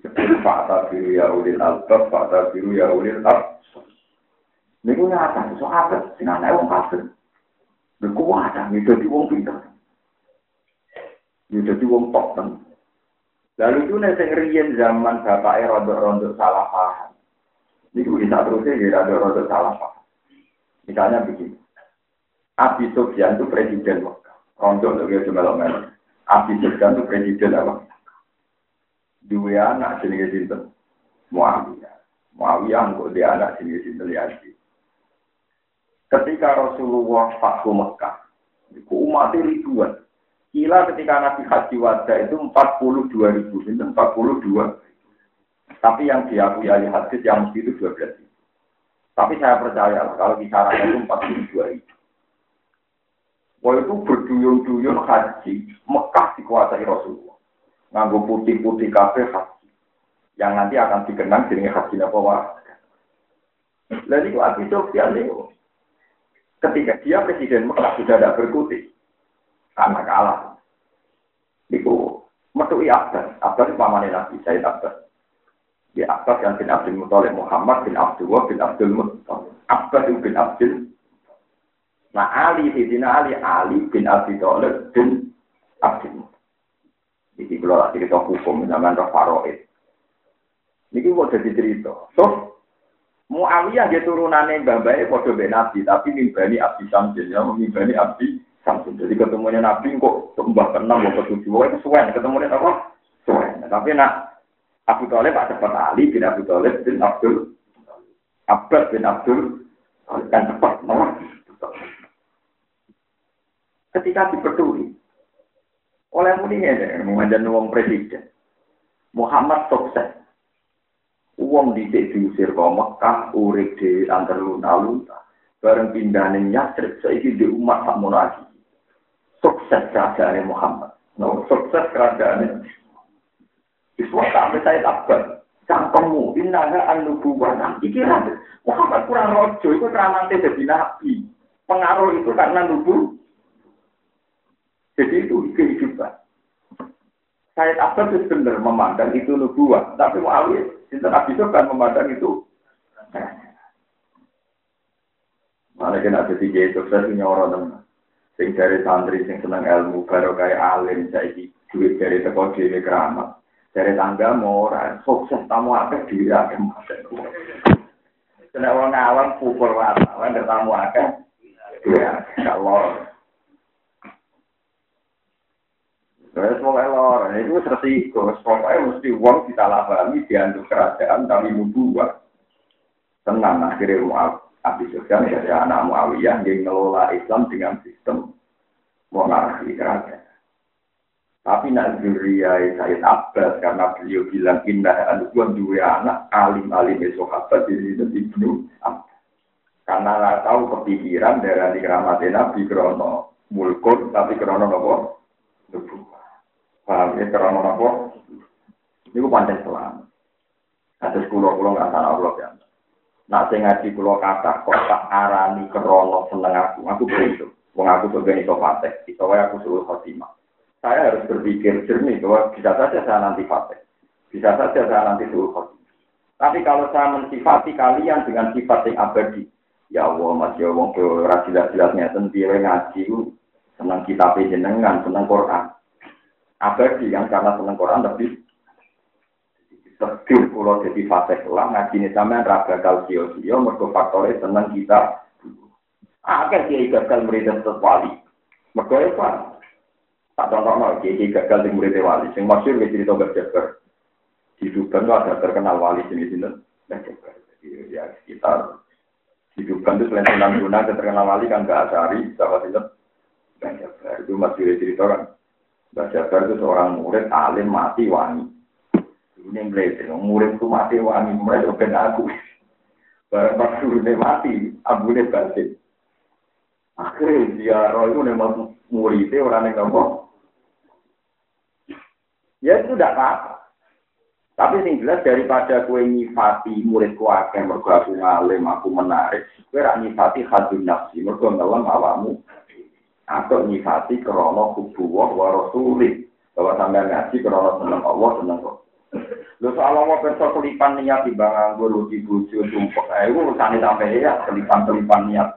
Seperti fakta biru ya ulil albab, fakta biru ya ulil albab. Niku nyata, so apa? Sing anak wong kafir. Niku wadah, ini jadi wong pinter. Ini jadi wong top kan. Lalu itu nih sing zaman bapak rondo-rondo salah paham. Niku bisa terusnya ya rondo-rondo salah paham. Misalnya begini. Abi Sofyan itu presiden Mekah. Rondo untuk dia cuma melok Abi Sofyan itu presiden apa? Dua anak sini sinten. Muawiyah. Muawiyah kok dia anak sini sinten Yazid. Ketika Rasulullah Fathu Mekah, itu umat ribuan. Kila ketika Nabi Haji Wada itu 42 ribu, itu 42. Tapi yang diakui ahli hadis yang mesti itu 12 ribu. Tapi saya percaya kalau kisarannya itu 42 ribu. Wah itu berduyun-duyun haji, Mekah dikuasai Rasulullah. Nganggo putih-putih kafe haji. Yang nanti akan dikenang jadi haji Nabawa. Lalu itu Abi Sofyan itu Ketika dia presiden Mekah sudah tidak berkutik karena kalah. Itu metui Abbas. Abbas itu pamannya Nabi Sayyid Abbas. Di Abbas yang bin Abdul Muttalib Muhammad bin Abdullah bin Abdul Muttalib. Abbas bin Abdul Nah Ali, Sidina Ali, Ali bin Abi Thalib bin Abdul. Jadi kalau lagi kita hukum, namanya Faroid. Ini kok jadi cerita. So, Muawiyah dia turunannya Bae padha mbek Nabi, tapi mimbani Abdi Samsin, ya mimbani Abdi Samsin. Jadi ketemunya Nabi kok mbah kenal mbah ketujuh, itu kesuwen, ketemunya apa? Suwen. Tapi nak Abu Talib Pak cepat Ali bin Abu Talib bin Abdul Abbas bin Abdul kan cepat, no? Ketika dipetuli oleh muni ya, mengajar wong presiden, Muhammad sukses Uang di diusir ke Mekah, urip di antar lunta-lunta. bareng pindah ning Yasrib saiki di umat sakmono lagi. Sukses kerajaan Muhammad. No, sukses kerajaan. Iswa sampai saya takut. Cangkemmu, innaha an-nubuwah. Iki Muhammad kurang rojo, itu keramatnya jadi nabi. Pengaruh itu karena nubu. Jadi itu kehidupan. Saya Abbas itu benar memandang itu nubuah. Tapi Muawiyah, itu Nabi kan memandang itu Mana kena jadi kiai sukses punya orang Sing dari santri sing seneng ilmu baru kayak alim saiki duit dari teko dhewe keramat. Dari tangga mau orang sukses tamu apa dia akan. Kena orang awam pukul wartawan tamu akeh. Dia kalau Terus mau lor, itu resiko. Pokoknya mesti uang kita labami diantuk kerajaan tapi membuat. Tenang akhirnya mau Abi Sufyan ya anak Muawiyah yang ngelola Islam dengan sistem monarki kerajaan. Tapi nak zuriyah Said Abbas karena beliau bilang indah anukuan dua anak alim alim sahabat ini dan ibnu Karena nggak tahu kepikiran dari keramat Nabi Krono mulkun tapi Krono nopo Paham ya Krono nopo? Ini panjang selama. Atas kulo kulo nggak salah Allah ya. Nak sing ngaji kula kata kok tak arani kerono seneng aku, aku begitu. Wong aku sebagai iso wae aku suruh khotimah. Saya harus berpikir jernih bahwa bisa saja saya nanti fase. Bisa saja saya nanti suruh khotimah. Tapi kalau saya mensifati kalian dengan sifat yang abadi, ya Allah, Mas ya wong ke jelas-jelasnya sendiri ngaji, senang kitab jenengan, senang Quran. Abadi yang karena senang Quran lebih Tegir pulau jadi fase kelam ngaji ini sama ra bakal sio-sio mergo faktore seneng kita. Akeh kiai gagal murid tetep wali. Mergo apa? Tak contohno kiai gagal di murid wali. Sing masyhur wis cerita berjabar. Di Duban ada terkenal wali sini sini. Berjabar. Ya sekitar di itu selain Sunan Guna terkenal wali kan gak asari, sama itu. Berjabar itu masih cerita kan. Berjabar itu seorang murid alim mati wani ini mlete, murid ku mati wani mulai ben aku. Barang pas turune mati, ambune batin. Akhirnya dia roh itu memang muridnya orang yang ngomong. Ya itu tidak apa-apa. Tapi sing jelas daripada kue nyifati muridku akeh mergo aku ngalim, aku menarik, kue rak nyifati hadun nafsi, mergo ngelam awamu. Atau nyifati krono kubuwah wa rasulih. Bahwa sampai ngaji krono seneng Allah, seneng Allah. Lho soal mau perso kelipan niat di bang anggur di bojo tumpuk. Eh itu urusane sampai ya kelipan-kelipan niat.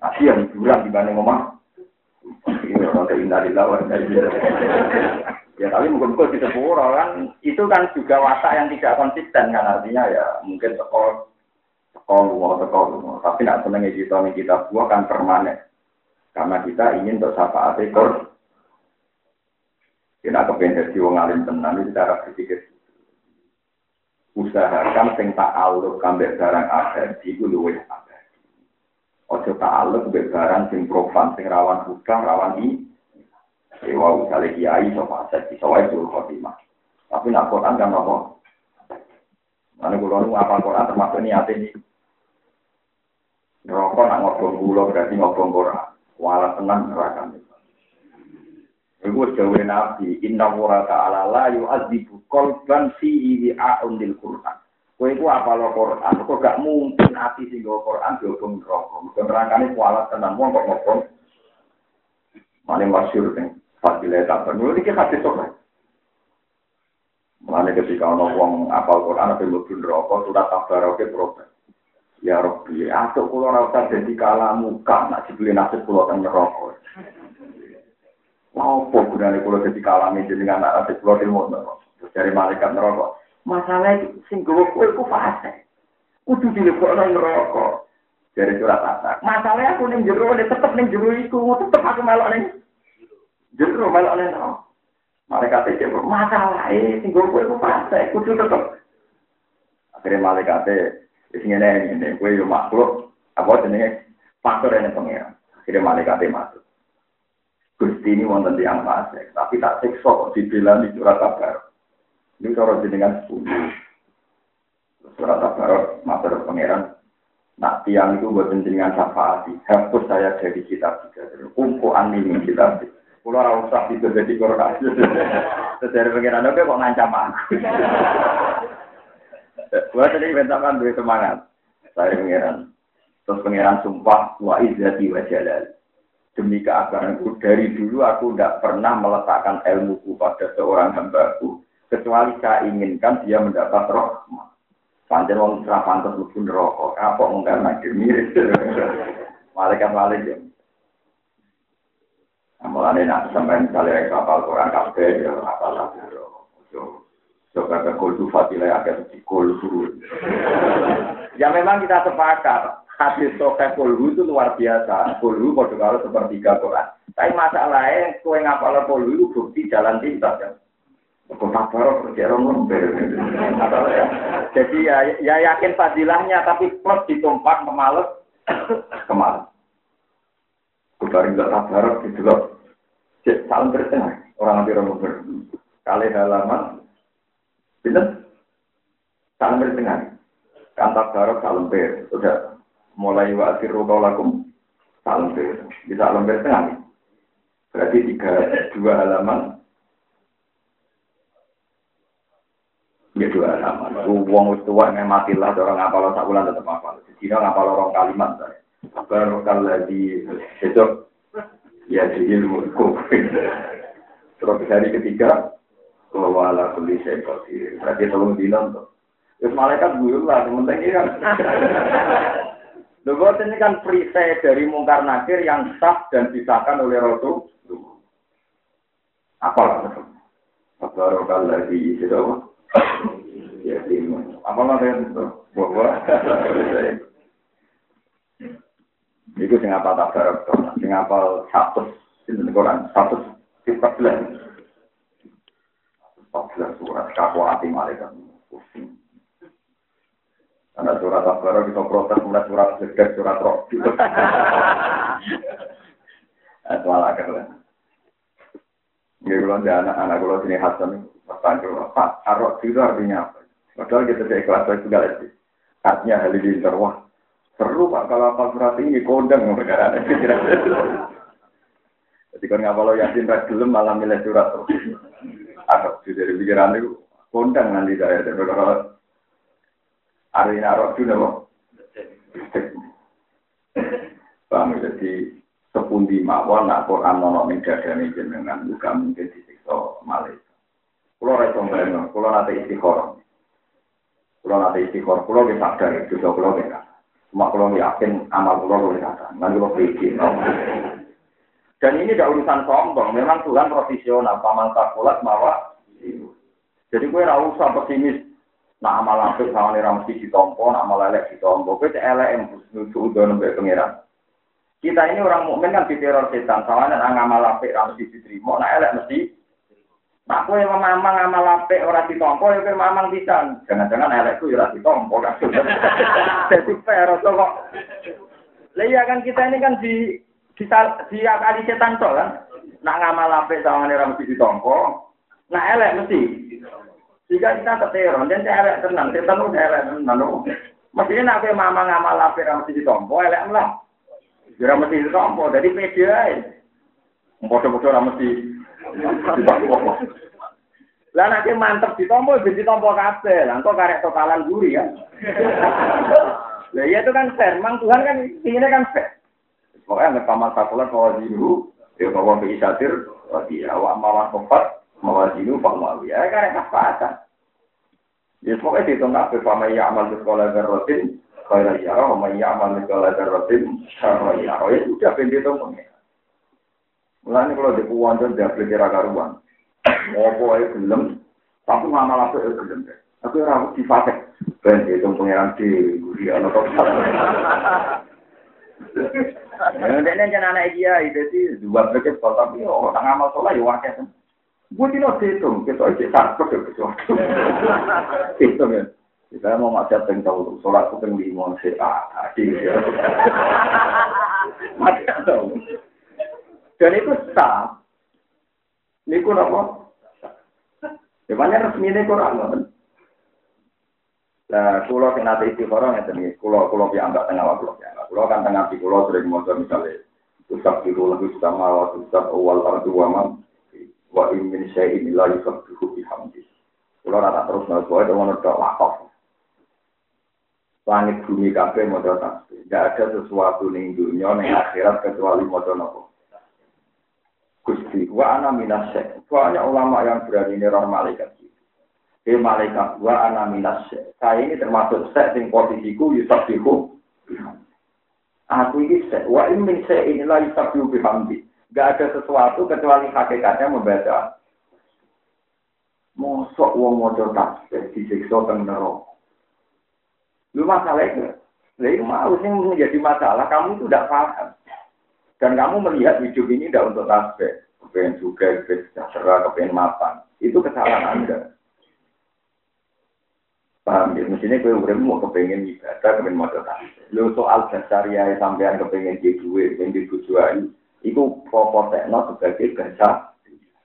Tapi yang hiburan dibanding omah. Ini orang keindah di lawan. Ya tapi mungkin-mungkin di sepuro kan itu kan juga watak yang tidak konsisten kan artinya ya mungkin sekolah sekolah luar sekolah tapi nak senengnya kita kita buah kan permanen karena kita ingin syafaat ekor kita kepengen jadi wong alim tenang itu cara berpikir usahakan sing tak aluk kambek barang abadi iku luwih abadi. Ojo tak aluk barang sing profan sing rawan hutang rawan i. Ewa misalnya kiai so paset iso wae suruh khotimah. Tapi nak Quran kan nopo. Mana kulo nu apa Quran termasuk niat ini. Rokok nak ngobong kulo berarti ngobong Quran. Walau tenang neraka Iku jauh nabi, inna wa ta'ala la yu'adzibu kolban fihi wi'a'un lil Qur'an. Kowe iku apa lo Quran, kok gak mungkin ati sing go Quran diobong neraka. Mergo nerangane kualat tenan wong kok ngobong. Mane masyhur ning fadilah tak penuh iki hadis sok. Mane ketika ana wong apal Quran apa mlebu neraka surat tabarake protes. Ya Rabbi, atuk kula ora usah dadi kalamu kan nek dibeli nasib kula teng neraka. Apa gunanya kalau jadi kalami dengan anak adik pulau ilmu Terus dari malaikat neraka. Masalah sing gue kue ku fase. Kudu dilebok nang neraka. Dari surat atak. Masalahnya aku ning jero tetep ning jero iku, tetep aku melok ning jero melok ning neraka. Malaikat itu masalah ini sing gue ku fase. Kudu tetep. Akhirnya malaikat itu sing ngene ngene kue yo makhluk apa jenenge faktor yang pengen. Akhirnya malaikat masuk. Gusti ini wonten yang fasik, tapi tak siksa kok dibilang di surat kabar. Ini cara jenengan sepuluh. Surat kabar matur pangeran nak tiang itu buat jenengan syafaati. Hapus saya dari kitab tiga. Kumpulan ini kitab. Kulo ora usah itu jadi Quran. Terus dari pengiran oke kok ngancam aku. Gua tadi bentakan duit semangat. Saya pengiran. Terus pengiran sumpah wa izzati wa jalal. Demi keagunganku dari dulu aku tidak pernah meletakkan ilmuku pada seorang hambaku kecuali saya inginkan dia mendapat rahmat. Panjang wong ora pantes neraka. Apa mung karena mirip. Malaikat malaikat ya. Mulane nak sampai misalnya kapal Quran kabeh ya kapal laburo. Coba ke kultu fatilah akan di kultu. Ya memang kita sepakat. Hadis sokeh kulhu itu luar biasa. Kulhu pada kalau sepertiga Quran. Tapi masalahnya, kue ngapal kulhu itu bukti jalan pintas ya. Kota Barok kerja Jadi ya, ya yakin fadilahnya, tapi plus ditumpak memales kemarin. Kemarin nggak tabarok gitu loh. Salam bertengah orang ambil nomor kali halaman, bener? Salam bertengah. Kantak barok salam ber, sudah mulai wa asiru lakum salam ber. Bisa salam bertengah. Berarti tiga dua halaman Ya dua sama. Uang tua yang matilah orang ngapal sak bulan tetap ngapal. Jadi ngapal orang kalimat. Baru lagi itu ya jadi ilmu kufir. Terus hari ketiga bahwa ala saya Berarti tolong bilang tuh. Terus malaikat lah, ini kan. Ini kan perisai dari mungkar nakir yang sah dan disahkan oleh Rasul. Apalah betul. Baru lagi itu Ya, apa itu? Bahwa itu sing apa tak garap sing apa satu Quran satu empat belas empat belas surat kaku hati malaikat pusing karena surat Al-Baqarah kita protes mulai surat sedek surat roh. Itu malah kan. Ini kalau anak-anak kalau sini Hasan Bertanya, Pak, arok itu artinya apa? Padahal kita tidak ikhlas saya juga lagi. Artinya hal ini wah seru Pak kalau apa surat ini kondang negara Jadi kan nggak kalau yakin ras gelem malah milih surat Arok dari pikiran itu kondang nanti saya. Tapi kalau artinya arok itu nopo. Paham jadi sepundi mawon nak Quran nono ning dadane jenengan bukan mungkin disiksa malih. Kulo ora iso mbayang, kulo nate istiqoroh. Kulo nate istiqoroh, kulo wis sadar itu kulo wis Cuma kulo yakin amal kulo wis sadar. Lan kulo pikir. Dan ini tidak urusan sombong, memang Tuhan profesional, paman takulat mawa. Jadi gue ora usah pesimis. Nah amal apik sama nih mesti ditompo, nah amal elek ditompo. Gue cek elek yang nuju udah nembek pengiran. Kita ini orang mukmin kan diteror setan, sama nih ngamal apik mesti diterima, nah elek mesti Nah, kowe mamang amal apik ora ditompo ya kowe mamang pisan. Jangan-jangan elekku ya ora ditompo kan. Jadi fair kok. Lah iya kan kita ini kan di di, di akali setan to kan. Nak ngamal apik sawane ora mesti ditompo. Nah elek mesti. Jika kita keteron, dan elek tenang, setan udah elek tenang. Mestinya nak kowe mamang amal apik ora mesti ditompo, elek lah. Ora mesti ditompo, jadi pede ae. Bodoh-bodoh ora mesti lah nanti mantep ditompo, jadi tompo kabel. Lah kok karek totalan guri kan. Lah iya itu kan fair. Memang Tuhan kan inginnya kan fair. Pokoknya ada paman sakulan mawa jinu, ya bawa bayi satir, wadi awak mawa sempat, mawa jinu, pak mawi. Ya kan enak pasan. Ya pokoknya dihitung nabi, paman ya amal di sekolah dan kaya ya roh, paman ya amal di sekolah dan rotin, sama ya roh, ya sudah bintik itu pengen. ini kalau dikuwan, dan dia beli kira karuan. Mopo ayo gelem, tapi mama langsung ayo gelem. Aku yang rambut sifatnya. Bintik itu pengen di gurian atau apa. Ya dene jan anak dia itu sih dua kok tapi oh tak ngamal sholat ya wae kan. Gue tidak hitung, kita isi satu ke sesuatu. Hitung ya. Kita mau macet yang tahu, sholat itu yang lima, sih, ah, adik. Macet tahu. Dan itu sah. Niku napa? Ya resmi ini Quran ngoten. Nah, kulo sing nate istiqoroh ngeten iki, kulo kulo piambak tengah waktu kulo piambak. Kulo kan tengah di kulo sering maca misalnya Ustaz itu lebih sama wa Ustaz awal ardu wa man wa in min syai'in la yusabbihu bihamdi. Kulo rata terus nang kowe ngono tok wakaf. Langit bumi kabeh maca tasbih. Tidak ada sesuatu ning dunia ning akhirat kecuali maca napa. Gusti, wa ana minas Banyak ulama yang berani neror malaikat He malaikat wa ana minas Saya ini termasuk sek sing posisiku yusabihu. Aku ini sek wa in min inilah yusabihu bihamdi. Gak ada sesuatu kecuali hakikatnya membaca. Mosok wong maca tasbih disiksa teng neraka. Lu masalahnya, Lalu mau sih menjadi masalah, kamu itu tidak paham. Dan kamu melihat hidup ini tidak untuk tasbih. Kepengen juga, kepengen sejahtera, kepengen mapan. Itu kesalahan Anda. Paham ya? Mestinya gue udah mau kepengen ibadah, kepengen mau. Lu soal ya sampean kepengen di duit, kepengen di tujuan, itu proporsional sebagai bahasa.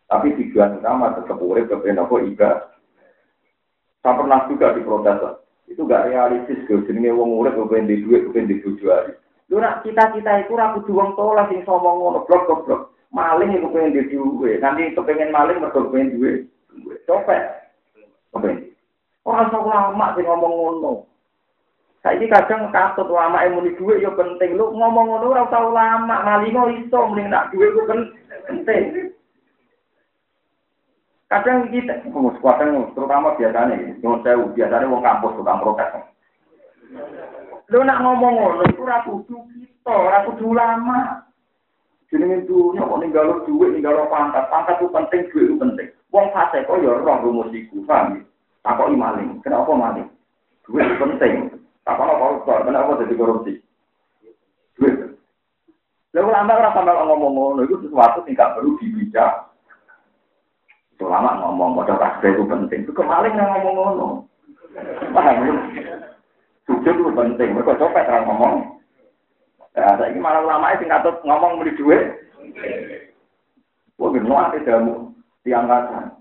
Tapi tujuan utama tetap kepengen apa ibadah. Saya pernah juga di protes, itu gak realistis gue jenenge wong urip kepengen di duit, kepengen di tujuan. Lu nak cita-cita itu aku juang tolak sing somong ngono blok blok. Maling itu kepengen di duit, nanti kepengen maling mergo kepengen duit. Copet. Kepengen. Orang sok lama sih ngomong ngono. Saiki kadang katut lama muni dhuwit ya penting. Lu ngomong ngono ora usah lama, malingo iso mending nak dhuwit ku penting. Kadang kita, kadang terutama biasanya, nyuwun sewu, biasanya wong kampus tukang protes. Lu nak ngomong ngono iku ora kudu kita, ora kudu lama. Jenenge dunya kok ninggalo dhuwit, ninggalo pangkat. Pangkat itu penting, dhuwit itu penting. Wong fase kok ya roh rumus iku, paham Takok maling. Kenapa maling? Duit penting. Takok koruptor? Kenapa jadi korupsi? Duit. Lalu lama orang sampai ngomong ngono itu sesuatu yang gak perlu dibaca. Lama ngomong pada tasbih itu penting. Itu kemaling yang ngomong ngono. Paham ya? Sujud itu penting. Mereka copet orang ngomong. Ya, saya ini malah lama itu nggak ngomong beli duit. Wah, gimana sih kamu tiang kaca?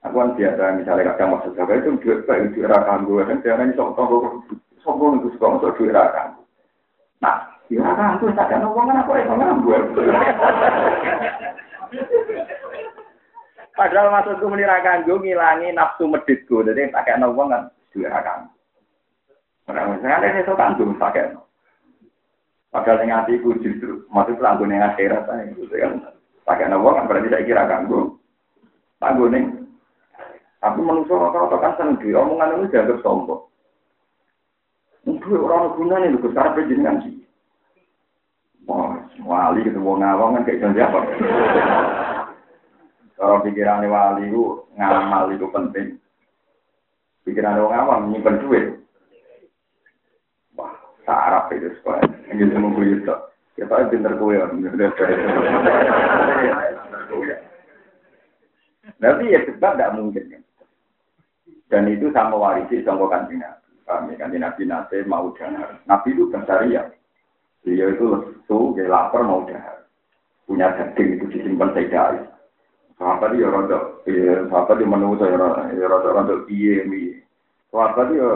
Aku kan biasa misalnya kadang maksud saya itu duit baik duit rakan gue kan jangan ini sok toko sombong itu suka masuk duit rakan. Nah, ya rakan tuh tak ada ngomong kan aku ngomong gue. Padahal maksudku menirakan gue ngilangi nafsu meditku, jadi tak kayak ngomong kan duit rakan. Nah, misalnya ini sok tanggung kayak Padahal yang hatiku justru maksud tanggung yang akhirat saya gitu kan. Pakai ngomong kan berarti saya kira kan gue. Tanggung nih tapi manusia rata-rata kan seneng di omongan ini dianggap sombong. Itu orang gunanya itu sekarang penjenengan sih. Wah, wali gitu, ngawang kan kayak janji apa? Kalau pikirannya wali itu ngamal itu penting. Pikiran wong ngawang nyimpen duit. Wah, sarap itu sekolah. Ini semua gue itu. Kita pinter kue. Nanti ya sebab tidak mungkin kan. Dan itu sama warisi sama kanji Nabi. Kami kanji Nabi nanti mau dahar. Nabi itu ya. Dia itu lesu, dia lapar mau dahar. Punya daging itu disimpan sedari. Sahabat dia rada, sahabat dia menunggu saya rada rada piye piye. Sahabat dia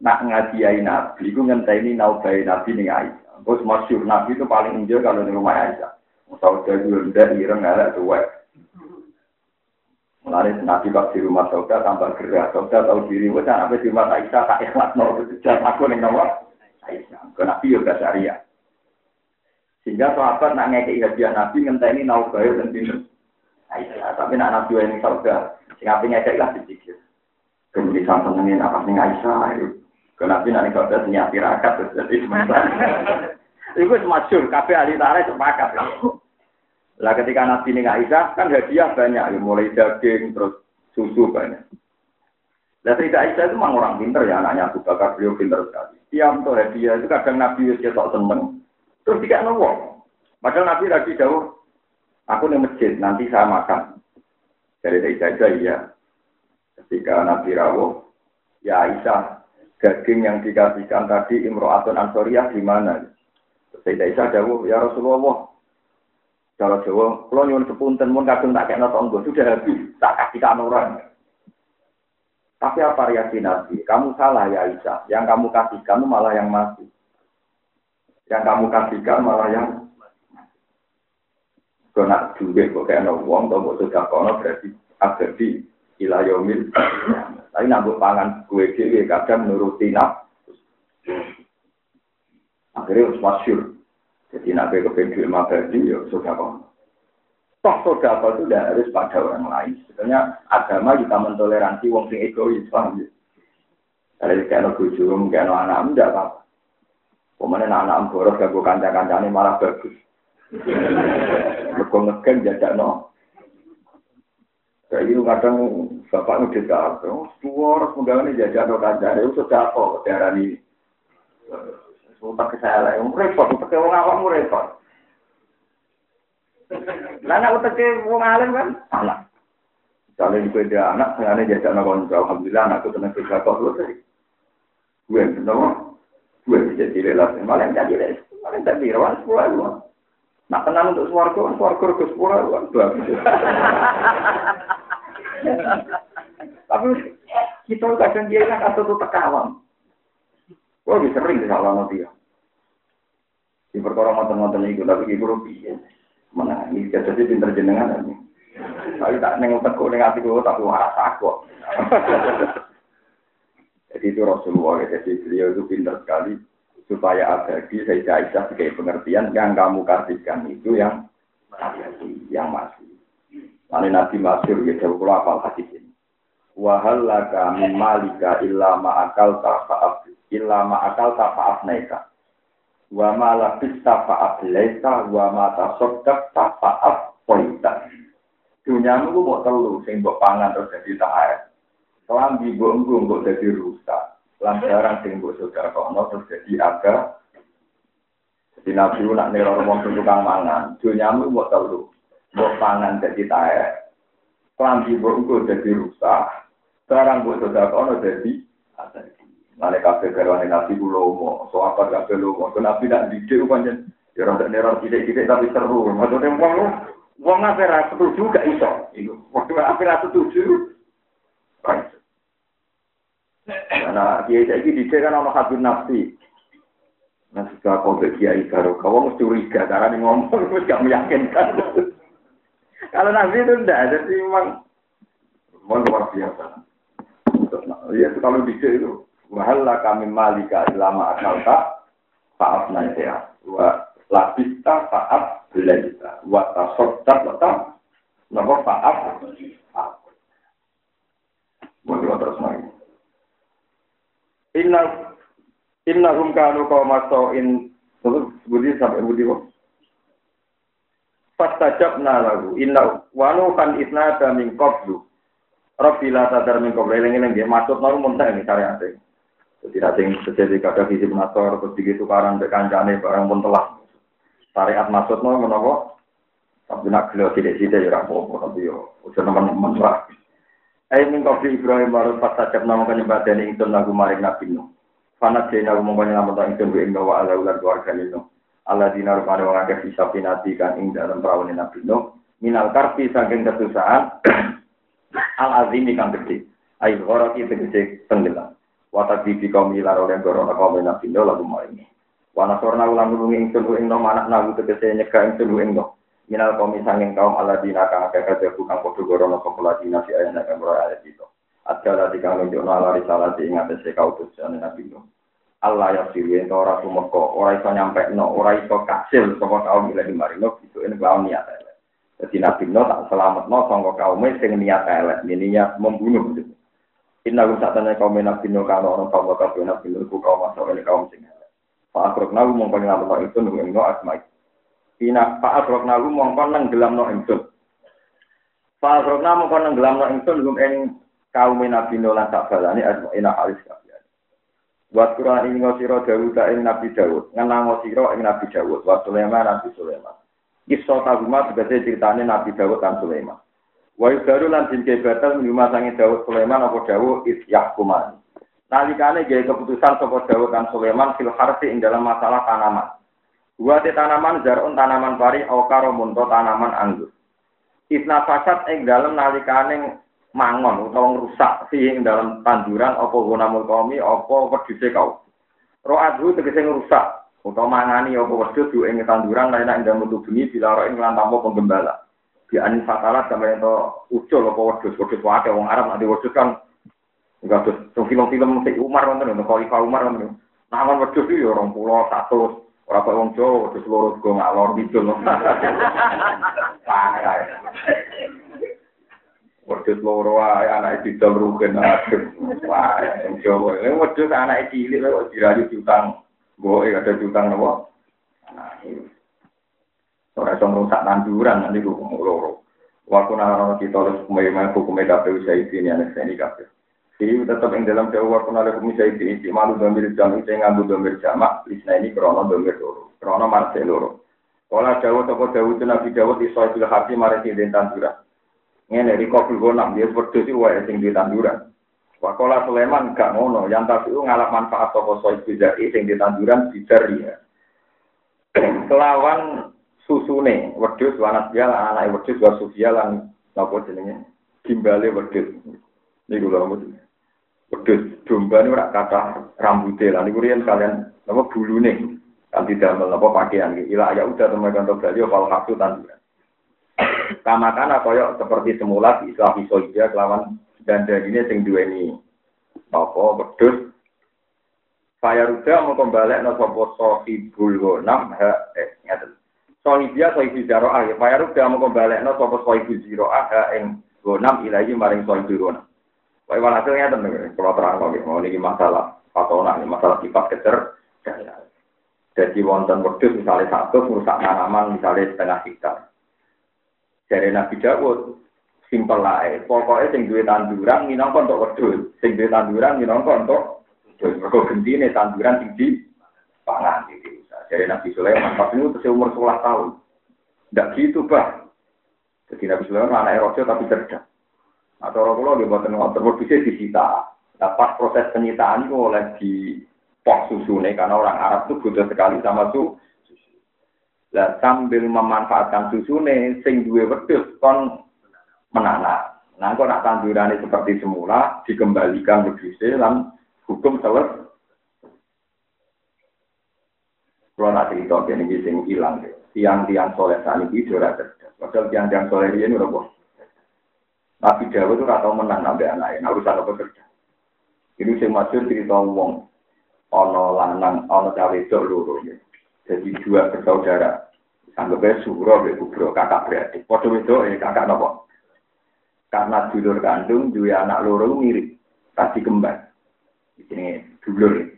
nak ngadiai Nabi, itu ngenteni naubai Nabi nih Aisyah. Bos masyur Nabi itu paling enjoy kalau di rumah Aisyah. Tahu jadi rendah, ireng, ada Mulai nabi pas di rumah Sauda tambah gerak. Sauda tahu diri, wah apa di rumah Aisyah tak ikhlas mau jangan aku nih nomor Aisyah. Ke nabi juga syariah. Sehingga sahabat nak ngekei hadiah nabi ngenteni nau bayar dan pinter. Aisyah. Tapi nak nabi yang Sauda, sing apa ngekei lah dipikir. Kemudian sampai ini apa sih Aisyah? Ke nabi nak Sauda senyap tirakat terus jadi sementara. Itu masyur, kafe ahli tarik sepakat. Lah ketika Nabi ini Aisyah kan hadiah banyak, ya, mulai daging terus susu banyak. Lah Sayyidah Aisyah itu memang orang pinter ya, anaknya Abu Bakar beliau pinter sekali. Tiap untuk hadiah itu kadang Nabi itu cetok seneng, terus tidak nongol. Padahal Nabi lagi jauh, aku nih masjid, nanti saya makan. Dari Aisyah iya. Ketika Nabi rawuh, ya Aisyah, daging yang dikasihkan tadi Imro'atun Ansoriyah di mana? Sayyidah Aisyah jauh, ya Rasulullah, kalau Jawa, kalau nyuwun sepunten mun kadung tak kena tonggo sudah habis, tak kasih orang. Tapi apa reaksi Nabi? Kamu salah ya Aisyah. Yang kamu kasihkan malah yang mati. Yang kamu kasihkan malah yang Kau nak duit kok kayak uang, atau buat sudah kono berarti agar di ilayomil. Tapi nambah pangan kue kue kadang menuruti nak. Akhirnya harus masyur. Jadi nabi kepengen duit mabadi, ya sudah kono. Toh sodako itu tidak harus pada orang lain. Sebenarnya agama kita mentoleransi wong sing egois, paham ya? Kalau kayak bojo, kayak anak, tidak apa-apa. Kemudian anak boros gak kanca-kancane malah bagus. Mereka ngegen jadak no. Kayak gitu kadang bapak ngedit apa, tua harus menggawe jajak no kancane, itu sudah apa darah ini. Sumpah kesalahan, yang repot, untuk wong awam repot. Lah anak uteke wong kan anak. Kalau di beda anak, sengaja jajak no konco. Alhamdulillah anakku tenang kerja kok lu tadi. Gue kenapa? Gue bisa jadi jadi relasi, malah jadi rawan sepuluh Nak tenang untuk suarga, suarga ke sepuluh bagus. Tapi kita kadang dia kan atau tuh tekawan. Wah, bisa sering salah nanti ya. Di perkara mantan-mantan itu, tapi ibu rugi. Mana ini jadi pinter jenengan ini. Tapi tak nengok teko neng hati gue, tapi waras aku. Jadi itu Rasulullah, jadi beliau itu pintar sekali supaya abadi saya Aisyah sebagai pengertian yang kamu kasihkan itu yang yang masih. Lalu Nabi Masyur ya jauh kalau apal hadis ini. Wahal laka min malika illa ma'akal ta'fa'af illa ma'akal ta'fa'af naika. Wa ma labis ta'fa'af laisa wa ma tasoddaq ta'fa'af poita. Dunia itu mau telur, sing mbok pangan terus jadi ta'ayat. Kelambi mbok engko mbok jadi rusak lantaran sing mbok saudara kono terus jadi aga jadi nabi nak neror wong tukang mangan dunyamu mbok telu mbok pangan jadi tae klambi mbok engko jadi rusak barang mbok saudara kono jadi ada Nale kafe karwane nabi kulo mo, so apa kafe lo mo, so nabi nak didik pancen, ya rada neror tidak-tidak tapi seru. Maksudnya wong wong apa ra setuju gak iso. Iku, wong apa ra setuju. Right. Nah, kiai saya ini kan ono habib nafsi. Nah, sudah kau kiai baru, kau mesti curiga karena nih ngomong terus gak meyakinkan. Kalau nafsi itu enggak, jadi memang memang luar biasa. Ya, kalau di itu, wahala kami malika ilama akal tak, faaf nantia, wa lapista faaf belaita, wa tasoddak letak, nopo faaf, Mau terus lagi. Inna inna hum kanu kaum in budi sampai budi kok. Fastajabna lagu inna wanu kan isna da min qablu. Rabbi la tadar min qablu eling eling maksud nang muntah ini syariat. Jadi nanti terjadi kada visi menasor terus begitu karan kancane barang pun telah. Syariat maksud nang menapa? Tapi nak gelo tidak-tidak ya rapopo tapi yo udah teman-teman lah. Ayo min kopi Ibrahim baru pas sajab nama penyembah ini ingsun lagu maring nabi nu. Fanat jena aku mongkanya nama tak ingsun ing wa ala ular keluarga nino. Allah dinar pada wong akeh bisa pinati kan ing dalam perawan nabi nu. Minal karpi saking kesusahan al azimi kang gede. Ayo orang itu gede tenggelam. Watak bibi kaum ilar oleh gorono kaum nabi nu lagu maring. Wana sorna ulang ngulungi ingsun ing no anak nagu tegese nyegah ingsun ing no minal kaum sanging kaum aladina kang akeh kabeh kang padha gorono sapa ladina fi ayat kang ora ayat itu Ada di kang nunjukno ala risalah di ingat se kautus jane nabi Nuh. Allah ya siri ento ora sumeka, ora iso nyampe no, ora iso kasil saka kaum ila di marino itu ini kaum niat elek. Jadi nabi Nuh tak selamat no sangka kaum sing niat elek, niat membunuh gitu. Inna rum satane kaum nabi Nuh kalau orang kaum kabeh nabi Nuh kaum masuk ini kaum sing elek. Pak Akrok nabi mongko nyelamet itu nunggu asma'i Ina Pak Abrokna lu mongko nang gelam no ingsun. Pak Abrokna mongko nang gelam no ingsun gum ing kaum Nabi Nuh lan sabalane ina halis kabeh. Wa Quran ing sira Dawud ing Nabi Dawud, ngenang sira ing Nabi Dawud, wa Sulaiman Nabi Sulaiman. Kisah taguma tegese ceritane Nabi Dawud dan Sulaiman. Wa yudaru lan dinke batal minuma sange Dawud Sulaiman apa Dawud is yahkuman. Nalikane gawe keputusan sapa Dawud dan Sulaiman fil harfi ing dalam masalah tanaman. Dua di tanaman zarun tanaman pari awkaro munto tanaman anggur. Isna fasad ing dalem nalikane mangon utawa ngrusak sing dalam tanduran apa gunamul qaumi apa wedhuse kau. Ro'adhu tegese ngrusak utawa mangani apa wedhus ing tanduran lain ing dalem bengi bila ro ing lan tanpa penggembala. di anisatara sampai itu ucul apa wadus wadus wakil orang Arab nanti wadus kan enggak tuh tuh film-film si Umar nonton itu kalau Umar nonton nangan wadus itu ya orang pulau satu orang tua orang Jawa wadus lurus go ngalor lor gitu loh parah. Wadus loro wae anak itu jam rugen aduh. Wah yang Jawa. Ini wadus anak cilik loh dirayu jutang gue ada jutang napa nah Ora iso ngrusak tanduran nanti kok loro. Waktu nang kita harus hukumnya hukumnya KPU saya ini anak saya ini KPU. Jadi tetap yang dalam jauh waktu nale bumi saya ini malu domir jam saya ngambil domir jamak isna ini krono domir loro krono marse loro. Kalau jauh toko jauh itu nabi jauh di soal hati mari di tanduran. Ini dari kofil gonam dia berdua wae sing di tanduran. Wakola Sulaiman gak ngono, yang tapi ngalap manfaat toko soal tidak sing di tanduran bijar dia. Kelawan susune wedhus wanat dia anak wedhus wa sufia lan napa jenenge gimbale wedhus. Niku lho Wedhus domba ora kata rambutnya lah. Niku riyen kalian apa bulune kan tidak apa pakaian. Ila ya udah teman kantor bali fal haktu tanduran. Kamakana koyo seperti semula di Islam dia kelawan dan ini sing duweni apa wedhus Saya ruda mau kembali no sopo sohibul gonam ha eh. Sohibia sohibul jaroah ya. Saya ruda mau kembali no sopo sohibul jaroah ing gonam ilahi maring sohibul gonam. Wah, hasilnya tentu, kalau terang lagi, mau ini masalah patona, ini masalah sifat kecer. Jadi wonten wedhus misalnya satu merusak tanaman misalnya setengah hektar. Dari Nabi Dawud, simpel lah, pokoknya sing duwe tanduran minangka untuk wedhus, sing duwe tanduran minangka untuk wedhus. Mergo gentine tanduran sing di. Dari Nabi Sulaiman, tapi itu umur 11 tahun. Tidak gitu, Bah. Jadi Nabi Sulaiman anak erojo tapi cerdas. Atau orang pulau dia buatan ngotot, bisa disita. Nah, pas proses penyitaan itu oleh di pok susu nih, karena orang Arab itu butuh sekali sama susu. Nah, sambil memanfaatkan susu nih, sing duwe wedus kon menanak. Nah, kok nak tanduran seperti semula, dikembalikan wedusnya, dan hukum selesai. Kalau nanti itu ini sing hilang, tiang-tiang soleh saat ini sudah cerdas. Padahal tiang-tiang soleh ini udah bos. Nabi Dawa itu atau menang nabi anak ini urusan apa kerja. Ini sing masyur cerita wong ono lanang ono cawe dok loro Jadi dua bersaudara. Anggapnya suro kubro kakak beradik. Padha itu eh kakak nopo. Karena dulur kandung dua anak loro mirip. Tadi kembar. Di sini dulur.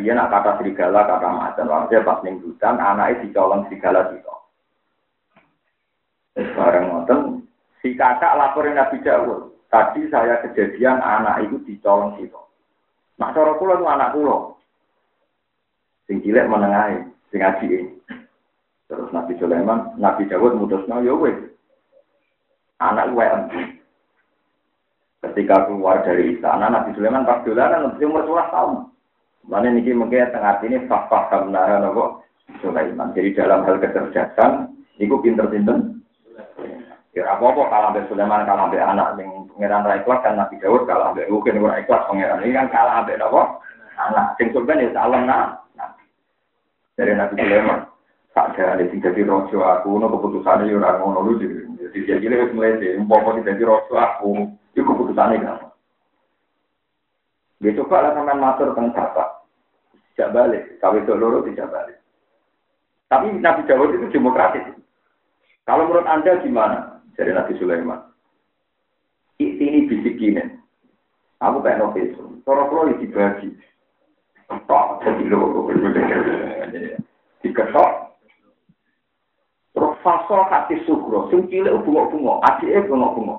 Dia nak kata serigala, kata macan. Maksudnya pas ning hutan, anaknya dicolong serigala itu. Sekarang ngoten, Si kakak laporin Nabi Dawud. Tadi saya kejadian anak itu dicolong situ. Nah, cara kula itu anak kula. Sing cilik menengahi, sing ngaji Terus Nabi Sulaiman, Nabi Dawud mutusnya, ya wes. Anak empu. Ketika keluar dari istana, Nabi Sulaiman pas dolanan umur 11 tahun. Mana niki mungkin tengah ini fah-fah kebenaran apa Sulaiman. Jadi dalam hal kecerdasan, niku pinter-pinter Ya apa-apa kalah be Sulaiman kalah be anak yang pangeran ra ikhlas kan Nabi Daud kalah be mungkin ora ikhlas pangeran ini kan kalah be apa? Anak sing sultan ya salam nah. Dari Nabi Sulaiman tak ada sing jadi rojo aku no keputusannya ya ora ngono lu jadi jadi jadi wis mulai umpama jadi rojo aku itu keputusannya kan. Dia coba lah sampean matur tentang bapak. Tidak balik, kawin loro tidak balik. Tapi Nabi Dawud itu demokratis. Kalau menurut Anda gimana? dari Nabi Sulaiman. Ini bisikin. Aku kayak novel. Kalau kalau dibagi, ketok jadi loro. Diketok. Terus fasol hati sugro. Sing cilik bunga-bunga. Adiknya bunga-bunga.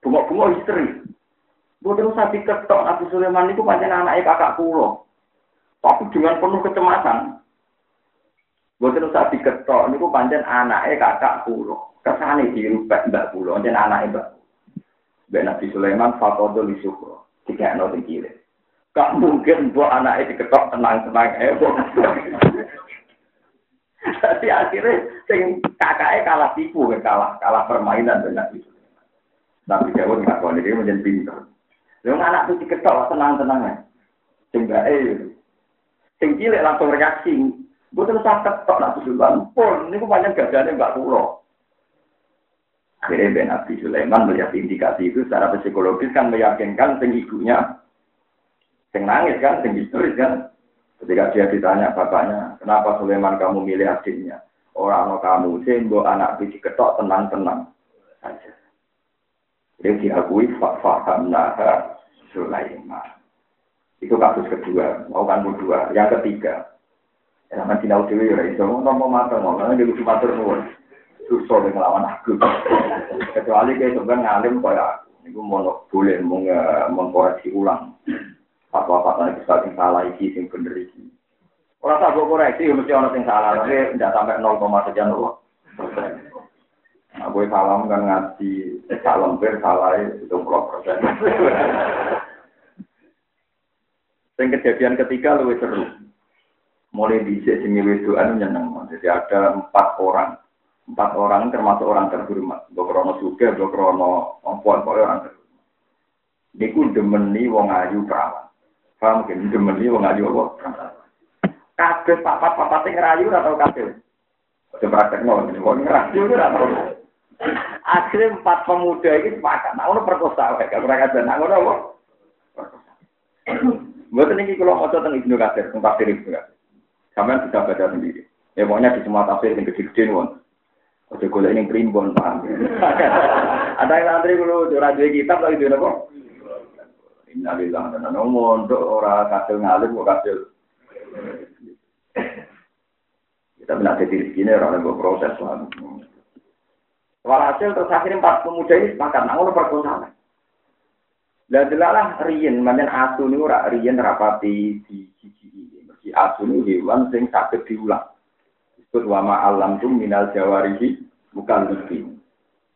Bunga-bunga istri. Bukan usah diketok Nabi Sulaiman itu pancen anaknya kakak pulau. Tapi dengan penuh kecemasan. Bukan usah diketok, ini pancen anaknya kakak pulau. Kesane dirubah mbak pulau, dan anak mbak. Mbak Nabi Sulaiman fakodo li syukro. Tiga no tinggi. Gak mungkin buat anak itu ketok tenang-tenang heboh. Jadi akhirnya sing kakaknya kalah tipu, kalah kalah permainan dengan Nabi Sulaiman. Nabi Dawud ngakoni dia menjadi pinter. Lalu anak itu diketok tenang-tenang ya. Sing eh, sing cilik langsung reaksi. Betul saya ketok Nabi Sulaiman. Pun, ini banyak gajahnya Mbak Kuro. Akhirnya Ben Nabi Sulaiman melihat indikasi itu secara psikologis kan meyakinkan sing ibunya. Sing nangis kan, sing historis kan. Ketika dia ditanya bapaknya, kenapa Sulaiman kamu milih adiknya? Orang kamu, sih, anak biji ketok tenang-tenang saja. Yang diakui faham naha Sulaiman. Itu kasus kedua, mau kan kedua. Yang ketiga, ya sama Cina Dewi ya, itu mau mata mau karena dia lucu matur nuwun. Susah dengan lawan aku. Kecuali kayak sebenarnya ngalim kayak aku. Mau boleh mengkoreksi ulang. Apa-apa tadi bisa salah iki, sing bener iki. Orang tak koreksi, ya mesti orang yang salah, tapi tidak sampai 0, sekian Nah, gue salam kan ngaji salam ber salah itu puluh persen. Yang kejadian ketiga lebih seru. Mulai di sini wedoan nyeneng. Jadi ada empat orang. Empat orang termasuk orang terhormat. Bokrono suge, bokrono ompon, orang terhormat. Niku demeni wong ayu perawan. Paham mungkin demeni wong ayu apa? Kabeh papat-papat sing ngerayu ora tau kabeh. Coba praktekno, wong ngerayu ora tau. Akhirnya empat pemuda ini sepakat. Nah, ono perkosa, gak pernah kajian. Nah, ono apa? Buat ini kalau mau tentang ibnu kasir, tentang tafsir ibnu kasir. Kalian bisa baca sendiri. Ya pokoknya di semua tafsir yang gede-gede nih, Oke, kalau ini primbon paham. Ada yang antri dulu curah dua kitab lagi itu apa? Innalillah dan nomor untuk orang kasih ngalim kok kasih. Kita benar jadi rezeki orang yang berproses lah. Walhasil terus akhirnya empat pemuda ini sepakat, nah ngono perkosaan. Dan delalah rien, manjen asu ini ora rien rapati di ini. Mergi asu ini hewan sing sakit diulang. Disebut wama alam tuh minal jawarihi bukan lebih.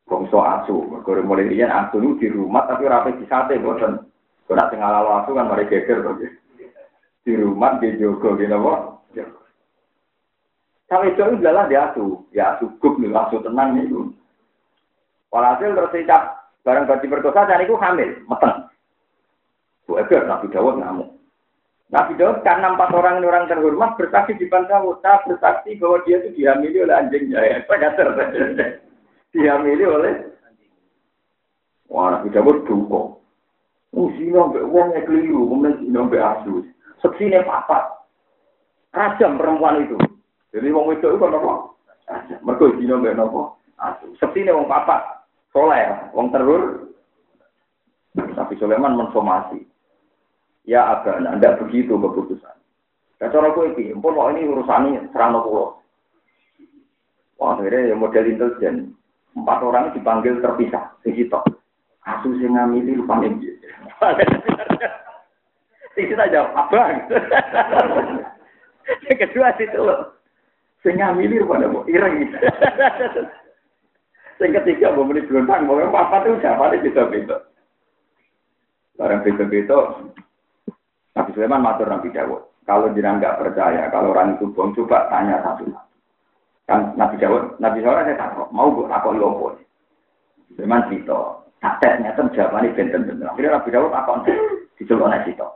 Bongso asu, mergo mulai rien asu ini di rumah tapi rapi di sate bosan. Kalau sing ala asu kan mari geger tuh. Di rumah di jogo gitu apa? Sampai itu adalah dia asu, ya asu guk nih, asu tenang nih. Walhasil terus barang berarti berdosa dan itu hamil, meteng. Bu Eber, Nabi Dawud ngamuk. Nabi Dawud karena empat orang orang terhormat bersaksi di Dawud, saya bersaksi bahwa dia itu dihamili oleh anjing jaya. Saya dihamili oleh Wah, Nabi Dawud duka. Oh, zina mbak wong keliru, kemudian zina mbak asus. Seksine papa. Rajam perempuan itu. Jadi wong itu kan apa? Mereka zina mbak apa? Asus. Seksine wong papa soleh, wong terur. Tapi Sulaiman mensomasi. Ya agak, anda begitu keputusan. Ya cara aku ini, pun ini urusannya serana pulau. Wah, akhirnya ya model intelijen. Empat orang dipanggil terpisah, sing sitok. Asu sing ngamili rupanya Sing kita jawab, abang. Yang kedua situ. Sing ngamili rupanya ireng. Yang ketiga, mau menit beruntang, mau apa itu siapa nih bisa beda. Barang beda-beda, Nabi Sulaiman matur Nabi Dawud. Kalau jiran nggak percaya, kalau orang itu bohong, coba tanya satu Kan Nabi Dawud, Nabi Sulaiman saya takut, mau gue aku lopo. Sulaiman cerita, tesnya itu jawabannya benten-benten. Akhirnya Nabi Dawud akon dicelok cerita.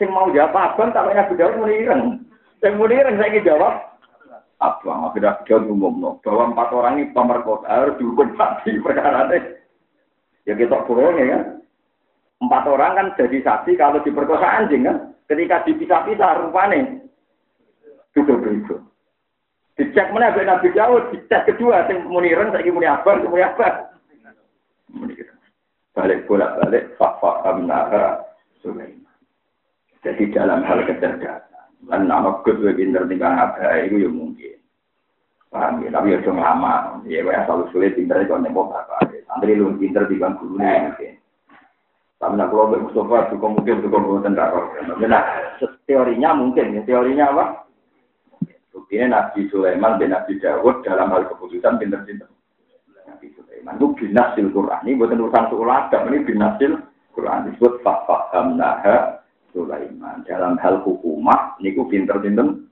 Sing mau jawab abang, tapi Nabi Dawud mau ireng. Yang mau ireng saya jawab, abang akhirnya dia ngomong bahwa empat orang ini pemerkosa harus dihukum mati perkara ini. Ya kita bohong ya kan. Empat orang kan jadi saksi kalau diperkosa anjing kan. Ketika dipisah-pisah rupanya duduk begitu. Dicek mana Nabi Nabi jauh, dicek kedua, sing muniran, saya muni abang, muni abang. Balik bolak balik, fakfa amnaha Sulaiman. Jadi dalam hal kecerdasan Lan anak gus lebih pinter tinggal apa itu ya mungkin. Paham ya, tapi ya cuma lama. Ya, kayak selalu sulit pinter itu nembok apa. Santri lu pinter di bangku dulu mungkin. Tapi nak kalau Mustafa juga mungkin juga buatan darah. Nah, teorinya mungkin, ya teorinya apa? Ini Nabi Sulaiman dan Nabi Dawud dalam hal keputusan pinter-pinter. Nabi Sulaiman itu binasil Quran. Ini buatan urusan sekolah, ini binasil Quran disebut fahamnaha Sulaiman. Dalam hal hukumah, niku pinter-pinter.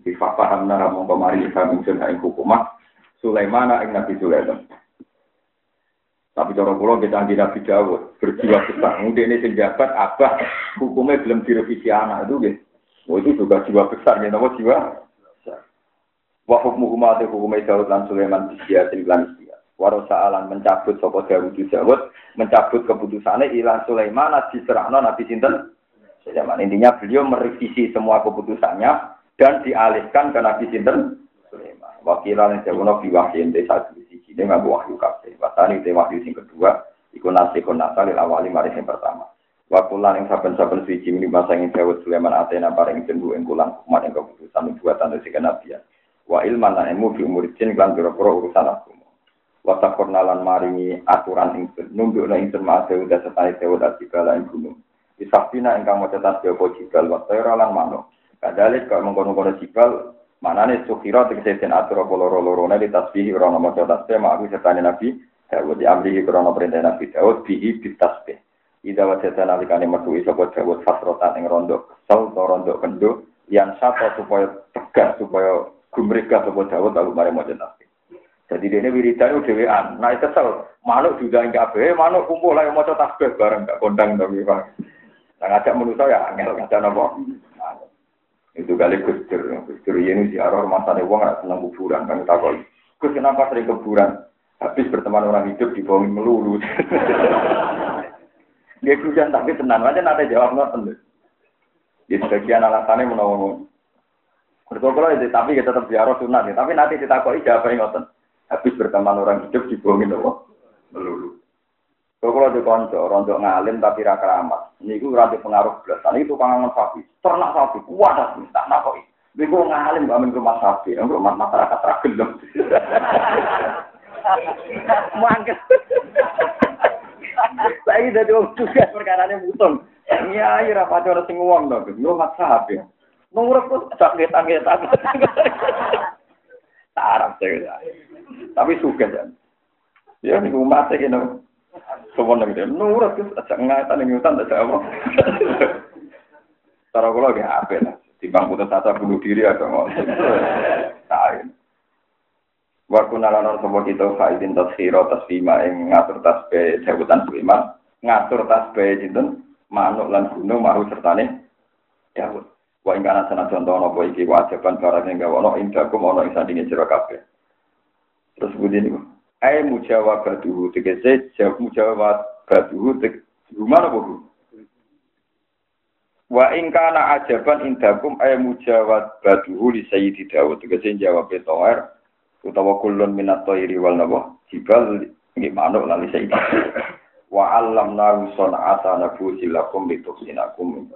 Di fafaham nara mongko mari kami sunnah ing hukumah. Sulaiman ing Nabi Sulaiman. Tapi cara kula kita canggih Nabi Dawud, berjiwa besar. Mungkin ini penjabat abah hukumnya belum direvisi anak itu gitu. Oh itu juga jiwa besar ya, nama jiwa Wa hukmu humate hukumnya Dawud lan Sulaiman lan istia. Warosa alan mencabut sopo Dawud Dawud, mencabut keputusannya ilah Sulaiman diserahno Nabi Sinten. Zaman intinya beliau merevisi semua keputusannya dan dialihkan ke Nabi Sinten Sulaiman. Wakilan yang jauh biwahyin desa ini nggak wahyu kabeh. Wasani te wahyu sing kedua, iku nasikun nasal awali mari yang pertama. Wakulan yang saben-saben suci ini masa yang Dawud Sulaiman Athena paring jendu ing kulan umat yang keputusan ing buatan dari kenabian. Wa ilman lan ilmu fi umur jin lan pira-pira urusan agama. Wa takornalan maringi aturan ing nunduk na ing terma Dawud setane Dawud atikala ing gunung. Isafina ingkang maca tasbih apa jibal wa tayra lan manuk. Kadalik kok mengkono-kono jibal Manane sukira tegese atur apa loro-lorone di tasbih ora nama tasbih mak aku sertane Nabi Dawud di amri krono perintah Nabi Dawud bihi bitasbih. Ida wajata nalikane metu sapa Dawud fasrotan ing rondo kesel to rondo kendo yang satu supaya tegas supaya gumrega sapa Dawud lalu mari maca tasbih. Jadi dia wiridan dhewean. Nah kesel, manuk juga enggak be, manuk kumpul ayo maca tasbih bareng gak kondang tapi Pak. Nah ngajak manusia ya angel ngajak napa. Itu kali Gusdur, Gusdur ini ziarah rumah sana uang nggak senang kuburan kan takut. Gus kenapa sering kuburan? Habis berteman orang hidup di bawah melulu. Dia kujan tapi tenang aja nanti jawab nggak Di sebagian alasannya menolong. Berkolah itu tapi kita tetap ziarah sunat ya. Tapi nanti ditakoi jawab ngoten. Habis berteman orang hidup di bawah melulu. Kalau di konco, rontok ngalim tapi raka amat. Ini gue rantai pengaruh belas. Ini itu kangen sapi, ternak sapi, kuat tak nakoi. Ini gue ngalim gak main rumah sapi, yang rumah masyarakat ragelem. Mangkel. Saya jadi orang juga perkara ini buton. Iya, iya, rapat orang sing uang dong. Lu mak sapi. Nurut tuh sakit sakit sakit. Tarap saya. Tapi suka kan. Ya, nih umat saya gitu. Sopo nang dia nurut terus aja ngatan ning hutan tak apa. Cara kula ge ape lah. Timbang putus asa bunuh diri atau ngono. Sae. Wa kunalanon sapa kita faidin taskhira tasfima ing ngatur tasbih jawutan Sulaiman, ngatur tasbih sinten manuk lan gunung maru sertane Daud. Wa ing kana sana contoh apa iki wajiban barang sing gawono ing dakum ana ing sandinge sira kabeh. Terus budi niku ay mujawabatuhu tegese jawab mujawabatuhu tek gimana bu wa in kana ajaban indakum ay mujawabatuhu li sayyidi Dawud tegese jawab toer utawa kulun minat thairi wal nawa jibal nggih manuk lan sayyidi wa alam nahu sonata nabu silakum litusinakum